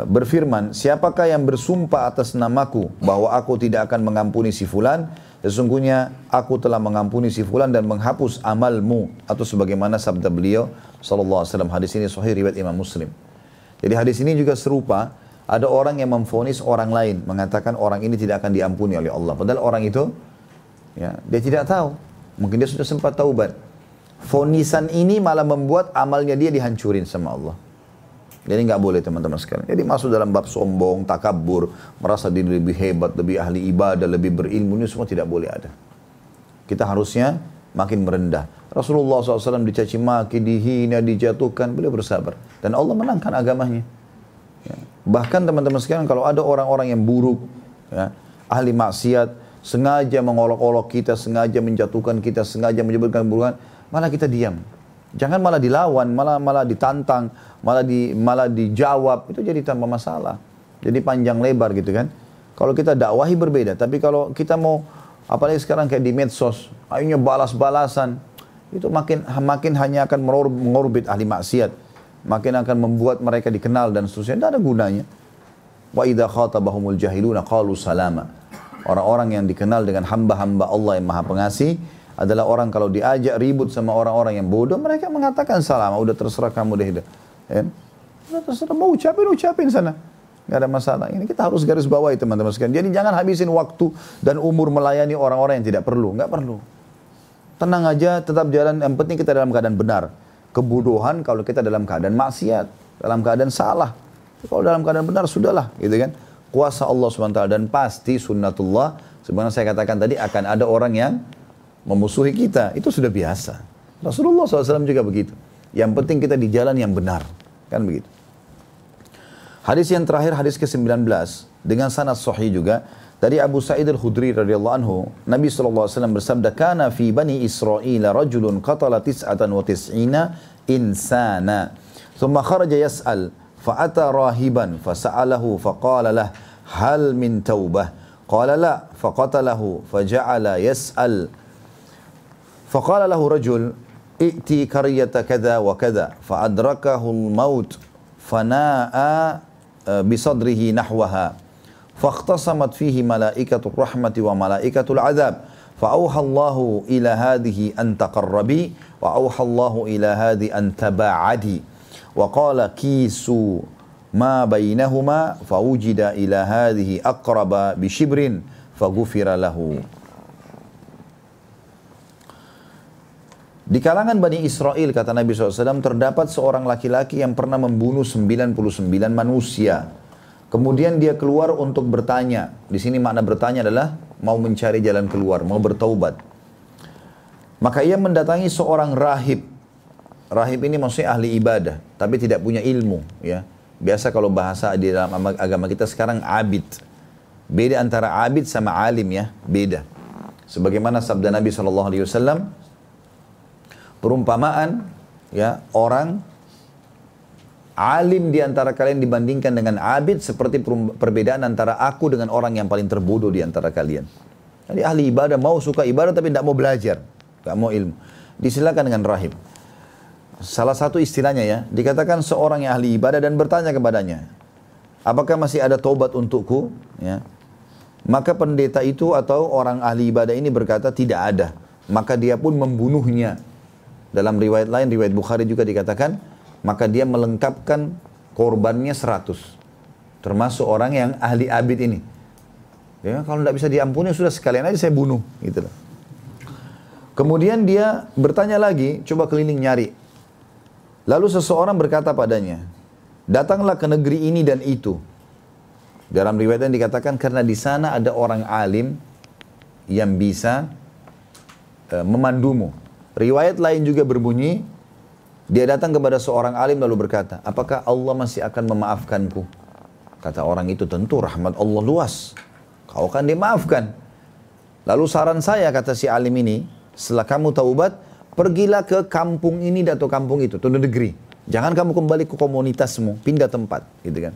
berfirman, siapakah yang bersumpah atas namaku bahwa aku tidak akan mengampuni si fulan, sesungguhnya aku telah mengampuni si fulan dan menghapus amalmu. Atau sebagaimana sabda beliau, Sallallahu Alaihi Wasallam, hadis ini sahih riwayat Imam Muslim. Jadi hadis ini juga serupa, ada orang yang memfonis orang lain, mengatakan orang ini tidak akan diampuni oleh Allah. Padahal orang itu, ya, dia tidak tahu. Mungkin dia sudah sempat taubat. Fonisan ini malah membuat amalnya dia dihancurin sama Allah. Jadi nggak boleh teman-teman sekalian. Jadi masuk dalam bab sombong, takabur, merasa diri lebih hebat, lebih ahli ibadah, lebih berilmu, ini semua tidak boleh ada. Kita harusnya makin merendah. Rasulullah SAW dicaci maki, dihina, dijatuhkan, beliau bersabar. Dan Allah menangkan agamanya. Ya. Bahkan teman-teman sekalian kalau ada orang-orang yang buruk, ya, ahli maksiat, sengaja mengolok-olok kita, sengaja menjatuhkan kita, sengaja menyebutkan keburukan, malah kita diam. Jangan malah dilawan, malah malah ditantang, malah di malah dijawab, itu jadi tambah masalah. Jadi panjang lebar gitu kan. Kalau kita dakwahi berbeda, tapi kalau kita mau apalagi sekarang kayak di medsos, akhirnya balas-balasan, itu makin makin hanya akan mengorbit ahli maksiat makin akan membuat mereka dikenal dan seterusnya. Tidak ada gunanya. Wa idha khatabahumul jahiluna qalu salama. Orang-orang yang dikenal dengan hamba-hamba Allah yang maha pengasih adalah orang kalau diajak ribut sama orang-orang yang bodoh, mereka mengatakan salam. Udah terserah kamu deh. Ya. Udah terserah, mau ucapin, ucapin sana. Gak ada masalah. Ini kita harus garis bawahi teman-teman sekalian. Jadi jangan habisin waktu dan umur melayani orang-orang yang tidak perlu. Nggak perlu. Tenang aja, tetap jalan. Yang penting kita dalam keadaan benar kebodohan kalau kita dalam keadaan maksiat, dalam keadaan salah. Kalau dalam keadaan benar sudahlah, gitu kan. Kuasa Allah SWT dan pasti sunnatullah, sebenarnya saya katakan tadi akan ada orang yang memusuhi kita. Itu sudah biasa. Rasulullah SAW juga begitu. Yang penting kita di jalan yang benar. Kan begitu. Hadis yang terakhir, hadis ke-19. Dengan sanad sahih juga. Dari Abu Sa'id al-Khudri radhiyallahu anhu, Nabi SAW bersabda, "Kana fi bani Israel rajulun qatala tis'atan wa tis'ina insana." Thumma kharaja yas'al, fa'ata rahiban fasa'alahu faqala lah, "Hal min taubah?" Qala la, faqatalahu faja'ala yas'al. Faqala lahu rajul, "I'ti qaryata kadha wa kadha." Fa'adrakahu al-maut fana'a bisadrihi nahwaha. فاختصمت فيه ملائكة الرحمة وملائكة العذاب فأوحى الله إلى هذه أن تقربي وأوحى الله إلى هذه أن تباعدي وقال كيسوا ما بينهما فوجد إلى هذه أقرب بشبر فغفر له Di kalangan Bani Israel, kata Nabi SAW, terdapat seorang laki-laki yang pernah membunuh 99 manusia. Kemudian dia keluar untuk bertanya. Di sini makna bertanya adalah mau mencari jalan keluar, mau bertaubat. Maka ia mendatangi seorang rahib. Rahib ini maksudnya ahli ibadah, tapi tidak punya ilmu. Ya, biasa kalau bahasa di dalam agama kita sekarang abid. Beda antara abid sama alim ya, beda. Sebagaimana sabda Nabi saw. Perumpamaan ya orang alim di antara kalian dibandingkan dengan abid seperti perbedaan antara aku dengan orang yang paling terbodoh di antara kalian. Jadi ahli ibadah mau suka ibadah tapi tidak mau belajar, tidak mau ilmu. Disilakan dengan rahib. Salah satu istilahnya ya, dikatakan seorang yang ahli ibadah dan bertanya kepadanya, apakah masih ada tobat untukku? Ya. Maka pendeta itu atau orang ahli ibadah ini berkata tidak ada. Maka dia pun membunuhnya. Dalam riwayat lain, riwayat Bukhari juga dikatakan, maka dia melengkapkan korbannya 100. Termasuk orang yang ahli abid ini. Ya, kalau tidak bisa diampuni sudah sekalian aja saya bunuh gitu. Kemudian dia bertanya lagi, coba keliling nyari. Lalu seseorang berkata padanya, datanglah ke negeri ini dan itu. Dalam riwayat yang dikatakan karena di sana ada orang alim yang bisa uh, memandumu. Riwayat lain juga berbunyi, dia datang kepada seorang alim lalu berkata, apakah Allah masih akan memaafkanku? Kata orang itu, tentu rahmat Allah luas. Kau akan dimaafkan. Lalu saran saya, kata si alim ini, setelah kamu taubat, pergilah ke kampung ini atau kampung itu, atau negeri. Jangan kamu kembali ke komunitasmu, pindah tempat, gitu kan.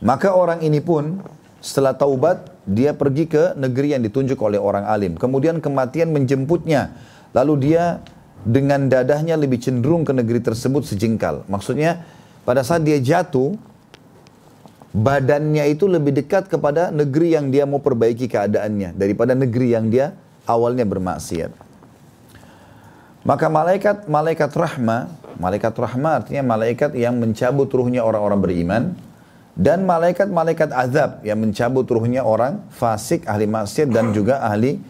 Maka orang ini pun setelah taubat, dia pergi ke negeri yang ditunjuk oleh orang alim. Kemudian kematian menjemputnya. Lalu dia dengan dadahnya lebih cenderung ke negeri tersebut sejengkal. Maksudnya pada saat dia jatuh, badannya itu lebih dekat kepada negeri yang dia mau perbaiki keadaannya daripada negeri yang dia awalnya bermaksiat. Maka malaikat malaikat rahma, malaikat rahma artinya malaikat yang mencabut ruhnya orang-orang beriman dan malaikat-malaikat azab yang mencabut ruhnya orang fasik, ahli maksiat dan juga ahli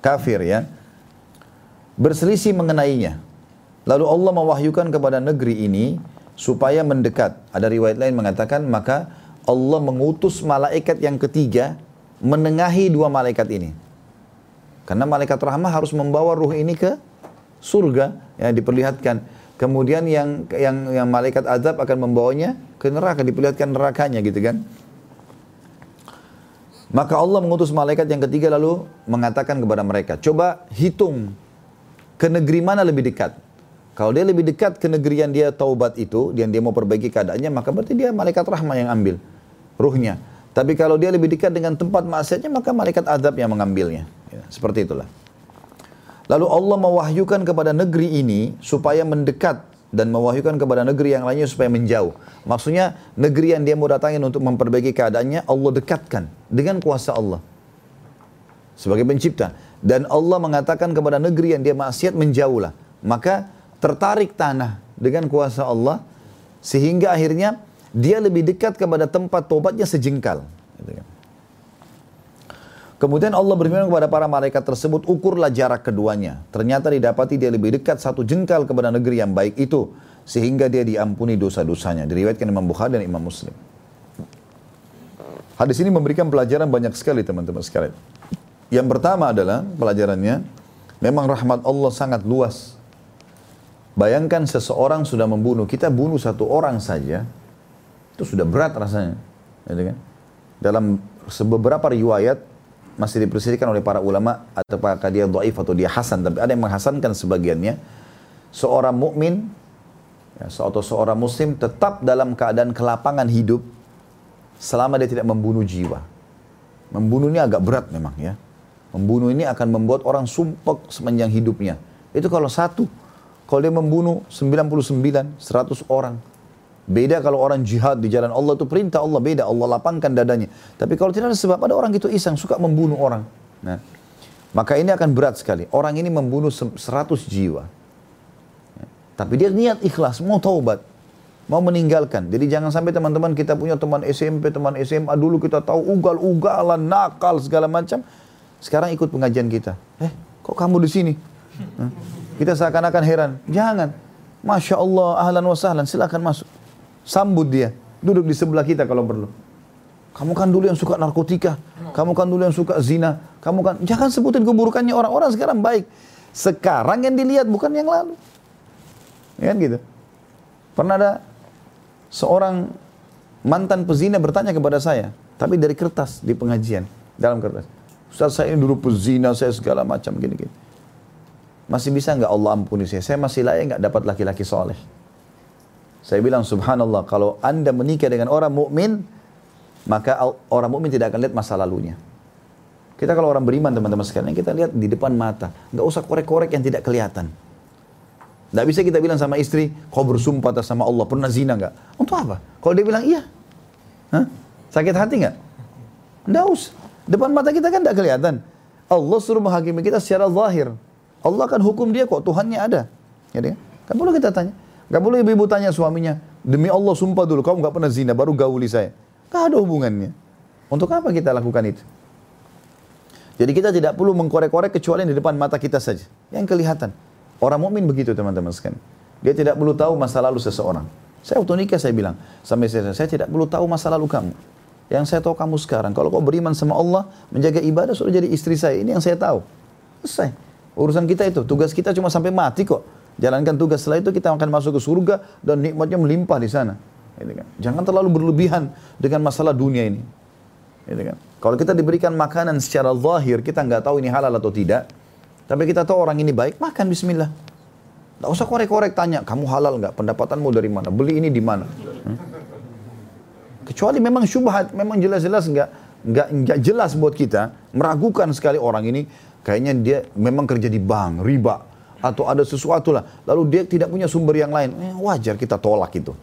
kafir ya berselisih mengenainya. Lalu Allah mewahyukan kepada negeri ini supaya mendekat. Ada riwayat lain mengatakan maka Allah mengutus malaikat yang ketiga menengahi dua malaikat ini. Karena malaikat rahmah harus membawa ruh ini ke surga yang diperlihatkan. Kemudian yang yang yang malaikat azab akan membawanya ke neraka, diperlihatkan nerakanya gitu kan. Maka Allah mengutus malaikat yang ketiga lalu mengatakan kepada mereka, coba hitung ke negeri mana lebih dekat? Kalau dia lebih dekat ke negeri yang dia taubat itu, yang dia mau perbaiki keadaannya, maka berarti dia malaikat rahmah yang ambil ruhnya. Tapi kalau dia lebih dekat dengan tempat maksiatnya, maka malaikat adab yang mengambilnya. Ya, seperti itulah. Lalu Allah mewahyukan kepada negeri ini supaya mendekat dan mewahyukan kepada negeri yang lainnya supaya menjauh. Maksudnya negeri yang dia mau datangin untuk memperbaiki keadaannya, Allah dekatkan dengan kuasa Allah. Sebagai pencipta. Dan Allah mengatakan kepada negeri yang dia maksiat menjauhlah. Maka tertarik tanah dengan kuasa Allah sehingga akhirnya dia lebih dekat kepada tempat tobatnya sejengkal. Gitu kan. Kemudian Allah berfirman kepada para malaikat tersebut, ukurlah jarak keduanya. Ternyata didapati dia lebih dekat satu jengkal kepada negeri yang baik itu. Sehingga dia diampuni dosa-dosanya. Diriwayatkan Imam Bukhari dan Imam Muslim. Hadis ini memberikan pelajaran banyak sekali teman-teman sekalian. Yang pertama adalah pelajarannya, memang rahmat Allah sangat luas. Bayangkan seseorang sudah membunuh, kita bunuh satu orang saja, itu sudah berat rasanya. Gitu kan? Dalam beberapa riwayat, masih dipersilakan oleh para ulama, apakah dia dhaif atau dia hasan, tapi ada yang menghasankan sebagiannya, seorang mukmin ya, atau seorang muslim tetap dalam keadaan kelapangan hidup selama dia tidak membunuh jiwa. Membunuhnya agak berat memang ya. Membunuh ini akan membuat orang sumpek sepanjang hidupnya. Itu kalau satu. Kalau dia membunuh 99, 100 orang. Beda kalau orang jihad di jalan Allah itu perintah Allah beda. Allah lapangkan dadanya. Tapi kalau tidak ada sebab, ada orang itu iseng, suka membunuh orang. Nah, maka ini akan berat sekali. Orang ini membunuh 100 jiwa. Tapi dia niat ikhlas, mau taubat. Mau meninggalkan. Jadi jangan sampai teman-teman kita punya teman SMP, teman SMA dulu kita tahu ugal-ugalan, nakal, segala macam sekarang ikut pengajian kita. Eh, kok kamu di sini? Kita seakan-akan heran. Jangan. Masya Allah, ahlan wa sahlan, silakan masuk. Sambut dia. Duduk di sebelah kita kalau perlu. Kamu kan dulu yang suka narkotika. Kamu kan dulu yang suka zina. Kamu kan, jangan sebutin keburukannya orang-orang sekarang baik. Sekarang yang dilihat bukan yang lalu. Ya kan gitu. Pernah ada seorang mantan pezina bertanya kepada saya. Tapi dari kertas di pengajian. Dalam kertas. Ustaz saya dulu pezina, saya segala macam gini-gini. masih bisa nggak Allah ampuni saya? Saya masih layak nggak dapat laki-laki soleh? Saya bilang subhanallah, kalau anda menikah dengan orang mukmin, maka orang mukmin tidak akan lihat masa lalunya. Kita kalau orang beriman teman-teman sekalian, kita lihat di depan mata. Nggak usah korek-korek yang tidak kelihatan. Nggak bisa kita bilang sama istri, kau bersumpah atas sama Allah, pernah zina nggak? Untuk apa? Kalau dia bilang iya, Hah? sakit hati nggak? Nggak usah. Depan mata kita kan nggak kelihatan. Allah suruh menghakimi kita secara zahir. Allah akan hukum dia kok, Tuhannya ada. Ya, kan boleh kita tanya. Gak boleh ibu-ibu tanya suaminya, demi Allah sumpah dulu, kamu gak pernah zina, baru gauli saya. Gak ada hubungannya. Untuk apa kita lakukan itu? Jadi kita tidak perlu mengkorek-korek kecuali di depan mata kita saja. Yang kelihatan. Orang mukmin begitu teman-teman sekalian. Dia tidak perlu tahu masa lalu seseorang. Saya waktu nikah saya bilang, sampai saya, saya tidak perlu tahu masa lalu kamu. Yang saya tahu kamu sekarang, kalau kau beriman sama Allah, menjaga ibadah, sudah jadi istri saya. Ini yang saya tahu. Selesai. Urusan kita itu, tugas kita cuma sampai mati kok. Jalankan tugas setelah itu kita akan masuk ke surga dan nikmatnya melimpah di sana. Gitu kan. Jangan terlalu berlebihan dengan masalah dunia ini. Gitu kan. Kalau kita diberikan makanan secara zahir, kita nggak tahu ini halal atau tidak. Tapi kita tahu orang ini baik, makan bismillah. Tidak usah korek-korek tanya, kamu halal nggak? Pendapatanmu dari mana? Beli ini di mana? Hmm? Kecuali memang syubhat, memang jelas-jelas nggak nggak nggak jelas buat kita, meragukan sekali orang ini Kayaknya dia memang kerja di bank, riba, atau ada sesuatu lah. Lalu dia tidak punya sumber yang lain. Eh, wajar kita tolak itu.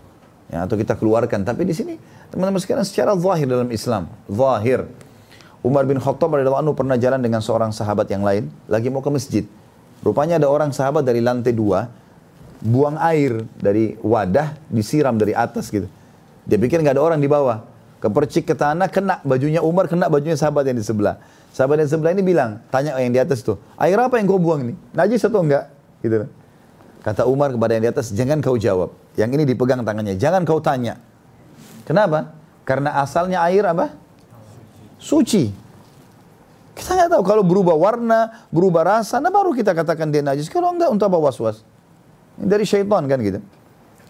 Ya, atau kita keluarkan. Tapi di sini teman-teman sekalian secara zahir dalam Islam. Zahir. Umar bin Khattab radhiyallahu anhu pernah jalan dengan seorang sahabat yang lain. Lagi mau ke masjid. Rupanya ada orang sahabat dari lantai dua. Buang air dari wadah disiram dari atas gitu. Dia pikir nggak ada orang di bawah. Kepercik ke tanah, kena bajunya Umar, kena bajunya sahabat yang di sebelah. Sahabat yang sebelah ini bilang, tanya yang di atas itu, air apa yang kau buang ini? Najis atau enggak? Gitu. Kata Umar kepada yang di atas, jangan kau jawab. Yang ini dipegang tangannya, jangan kau tanya. Kenapa? Karena asalnya air apa? Suci. Kita nggak tahu kalau berubah warna, berubah rasa, nah baru kita katakan dia najis. Kalau enggak untuk apa was-was? Ini dari syaitan kan gitu.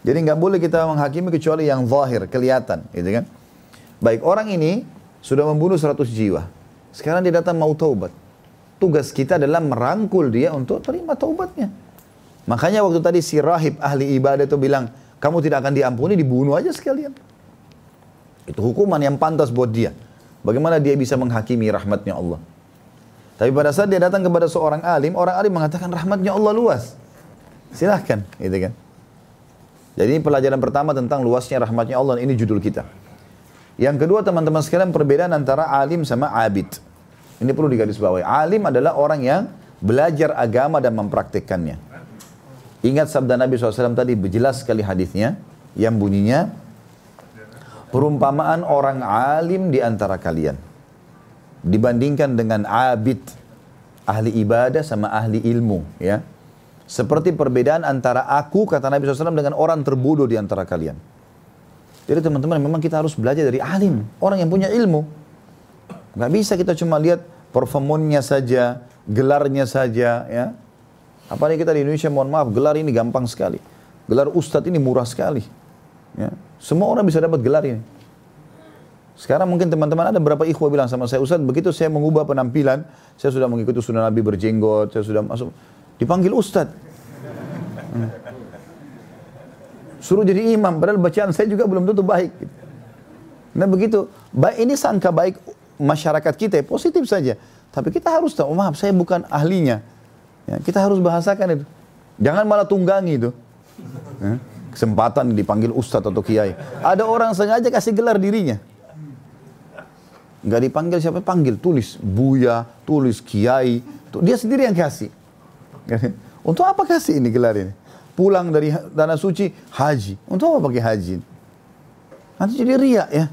Jadi nggak boleh kita menghakimi kecuali yang zahir, kelihatan, gitu kan? Baik, orang ini sudah membunuh 100 jiwa. Sekarang dia datang mau taubat. Tugas kita adalah merangkul dia untuk terima taubatnya. Makanya waktu tadi si rahib ahli ibadah itu bilang, kamu tidak akan diampuni, dibunuh aja sekalian. Itu hukuman yang pantas buat dia. Bagaimana dia bisa menghakimi rahmatnya Allah. Tapi pada saat dia datang kepada seorang alim, orang alim mengatakan rahmatnya Allah luas. Silahkan, gitu kan. Jadi ini pelajaran pertama tentang luasnya rahmatnya Allah, ini judul kita. Yang kedua teman-teman sekalian perbedaan antara alim sama abid. Ini perlu digarisbawahi. Alim adalah orang yang belajar agama dan mempraktikkannya. Ingat sabda Nabi SAW tadi jelas sekali hadisnya yang bunyinya perumpamaan orang alim di antara kalian dibandingkan dengan abid ahli ibadah sama ahli ilmu ya seperti perbedaan antara aku kata Nabi SAW dengan orang terbodoh di antara kalian jadi teman-teman memang kita harus belajar dari alim, orang yang punya ilmu. Gak bisa kita cuma lihat performonnya saja, gelarnya saja, ya. Apalagi kita di Indonesia, mohon maaf, gelar ini gampang sekali. Gelar ustadz ini murah sekali. Ya. Semua orang bisa dapat gelar ini. Sekarang mungkin teman-teman ada beberapa ikhwah bilang sama saya, Ustadz begitu saya mengubah penampilan, saya sudah mengikuti sunnah Nabi berjenggot, saya sudah masuk, dipanggil Ustadz. Hmm. Suruh jadi imam, padahal bacaan saya juga belum tentu baik. Nah begitu, baik ini sangka baik masyarakat kita positif saja. Tapi kita harus tahu, oh, maaf saya bukan ahlinya. Ya, kita harus bahasakan itu. Jangan malah tunggangi itu. Ya, kesempatan dipanggil ustadz atau kiai. Ada orang sengaja kasih gelar dirinya. Gak dipanggil siapa, panggil, tulis Buya, tulis Kiai. Dia sendiri yang kasih. Untuk apa kasih ini gelar ini? pulang dari tanah suci haji. Untuk apa pakai haji? Nanti jadi riak ya.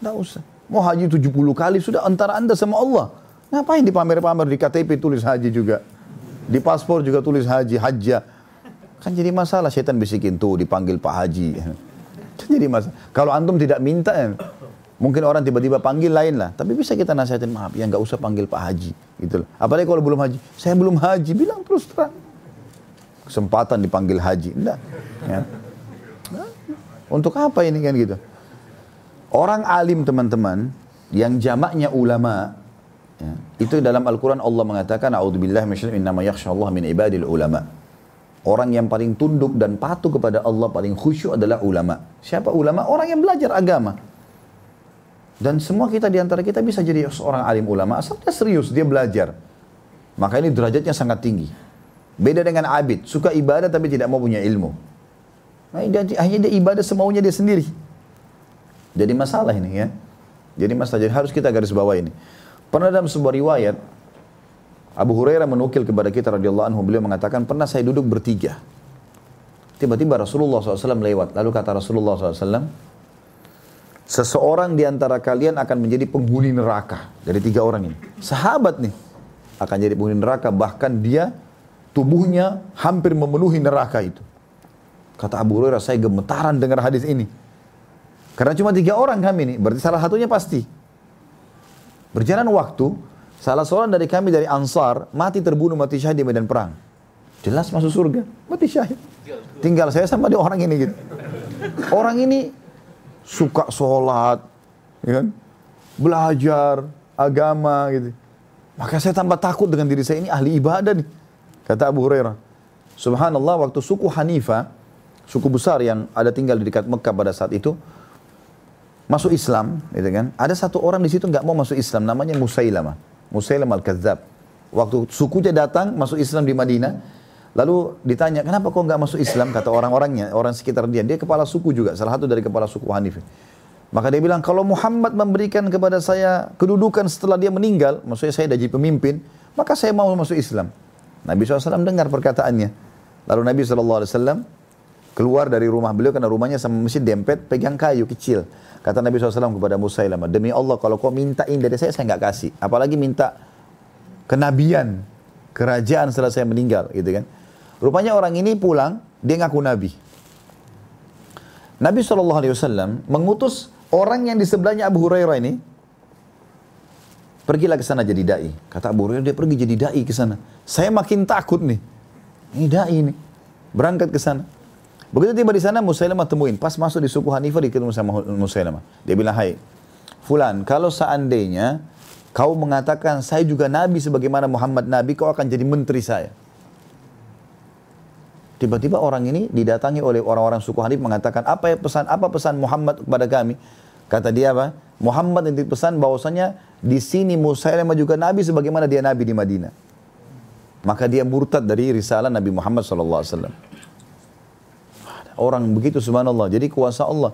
Tidak usah. Mau haji 70 kali sudah antara anda sama Allah. Ngapain dipamer-pamer di KTP tulis haji juga. Di paspor juga tulis haji, hajja. Kan jadi masalah setan bisikin tuh dipanggil Pak Haji. Kan jadi masalah. Kalau antum tidak minta ya, mungkin orang tiba-tiba panggil lain lah. Tapi bisa kita nasihatin maaf ya nggak usah panggil Pak Haji. Gitu Apalagi kalau belum haji. Saya belum haji, bilang terus terang kesempatan dipanggil haji. Enggak. Ya. Untuk apa ini kan gitu? Orang alim teman-teman yang jamaknya ulama Ya. Itu dalam Al-Quran Allah mengatakan, A'udzubillah Allah min ibadil ulama. Orang yang paling tunduk dan patuh kepada Allah paling khusyuk adalah ulama. Siapa ulama? Orang yang belajar agama. Dan semua kita di antara kita bisa jadi seorang alim ulama asal dia serius, dia belajar. Maka ini derajatnya sangat tinggi. Beda dengan abid, suka ibadah tapi tidak mau punya ilmu. Nah, dia, akhirnya dia ibadah semaunya dia sendiri. Jadi masalah ini ya. Jadi masalah, jadi harus kita garis bawah ini. Pernah dalam sebuah riwayat, Abu Hurairah menukil kepada kita radhiyallahu anhu, beliau mengatakan, pernah saya duduk bertiga. Tiba-tiba Rasulullah SAW lewat. Lalu kata Rasulullah SAW, seseorang di antara kalian akan menjadi penghuni neraka. Dari tiga orang ini. Sahabat nih, akan jadi penghuni neraka. Bahkan dia, tubuhnya hampir memenuhi neraka itu. Kata Abu Hurairah, saya gemetaran dengar hadis ini. Karena cuma tiga orang kami ini, berarti salah satunya pasti. Berjalan waktu, salah seorang dari kami dari Ansar mati terbunuh mati syahid di medan perang. Jelas masuk surga, mati syahid. Tinggal saya sama dia orang ini gitu. Orang ini suka sholat, ya kan? belajar agama gitu. Maka saya tambah takut dengan diri saya ini ahli ibadah nih. Kata Abu Hurairah. Subhanallah waktu suku Hanifah, suku besar yang ada tinggal di dekat Mekah pada saat itu, masuk Islam, gitu kan? Ada satu orang di situ nggak mau masuk Islam, namanya Musailamah. Musailamah al-Kadzab. Waktu sukunya datang masuk Islam di Madinah, lalu ditanya, kenapa kok nggak masuk Islam? Kata orang-orangnya, orang sekitar dia. Dia kepala suku juga, salah satu dari kepala suku Hanif. Maka dia bilang, kalau Muhammad memberikan kepada saya kedudukan setelah dia meninggal, maksudnya saya jadi pemimpin, maka saya mau masuk Islam. Nabi SAW dengar perkataannya. Lalu Nabi SAW keluar dari rumah beliau karena rumahnya sama masjid dempet, pegang kayu kecil. Kata Nabi SAW kepada Musailamah, demi Allah kalau kau mintain dari saya, saya nggak kasih. Apalagi minta kenabian, kerajaan setelah saya meninggal, gitu kan. Rupanya orang ini pulang, dia ngaku Nabi. Nabi SAW mengutus orang yang di sebelahnya Abu Hurairah ini, pergilah ke sana jadi dai. Kata Abu Hurairah dia pergi jadi dai ke sana. Saya makin takut nih. Ini dai ini. Berangkat ke sana. Begitu tiba di sana Musailamah temuin. Pas masuk di suku Hanifah diketemu sama Musailamah. Dia bilang, hai, Fulan, kalau seandainya kau mengatakan saya juga Nabi sebagaimana Muhammad Nabi, kau akan jadi menteri saya. Tiba-tiba orang ini didatangi oleh orang-orang suku Hanif mengatakan, apa ya pesan apa pesan Muhammad kepada kami? Kata dia apa? Muhammad yang dipesan bahwasanya di sini Musailamah juga Nabi sebagaimana dia Nabi di Madinah. Maka dia murtad dari risalah Nabi Muhammad wasallam. Orang begitu subhanallah. Jadi kuasa Allah.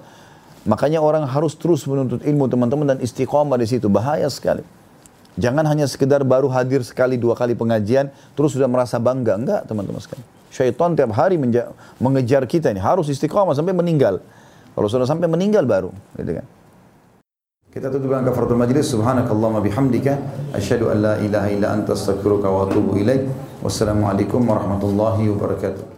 Makanya orang harus terus menuntut ilmu teman-teman dan istiqomah di situ. Bahaya sekali. Jangan hanya sekedar baru hadir sekali dua kali pengajian terus sudah merasa bangga. Enggak teman-teman sekalian. Syaitan tiap hari mengejar kita ini. Harus istiqomah sampai meninggal. Kalau sudah sampai meninggal baru. Gitu kan. Kita tutup dengan kafaratul majlis. Subhanakallahumma bihamdika. Asyhadu an la ilaha illa anta astaghfiruka wa atubu ilaik. Wassalamualaikum warahmatullahi wabarakatuh.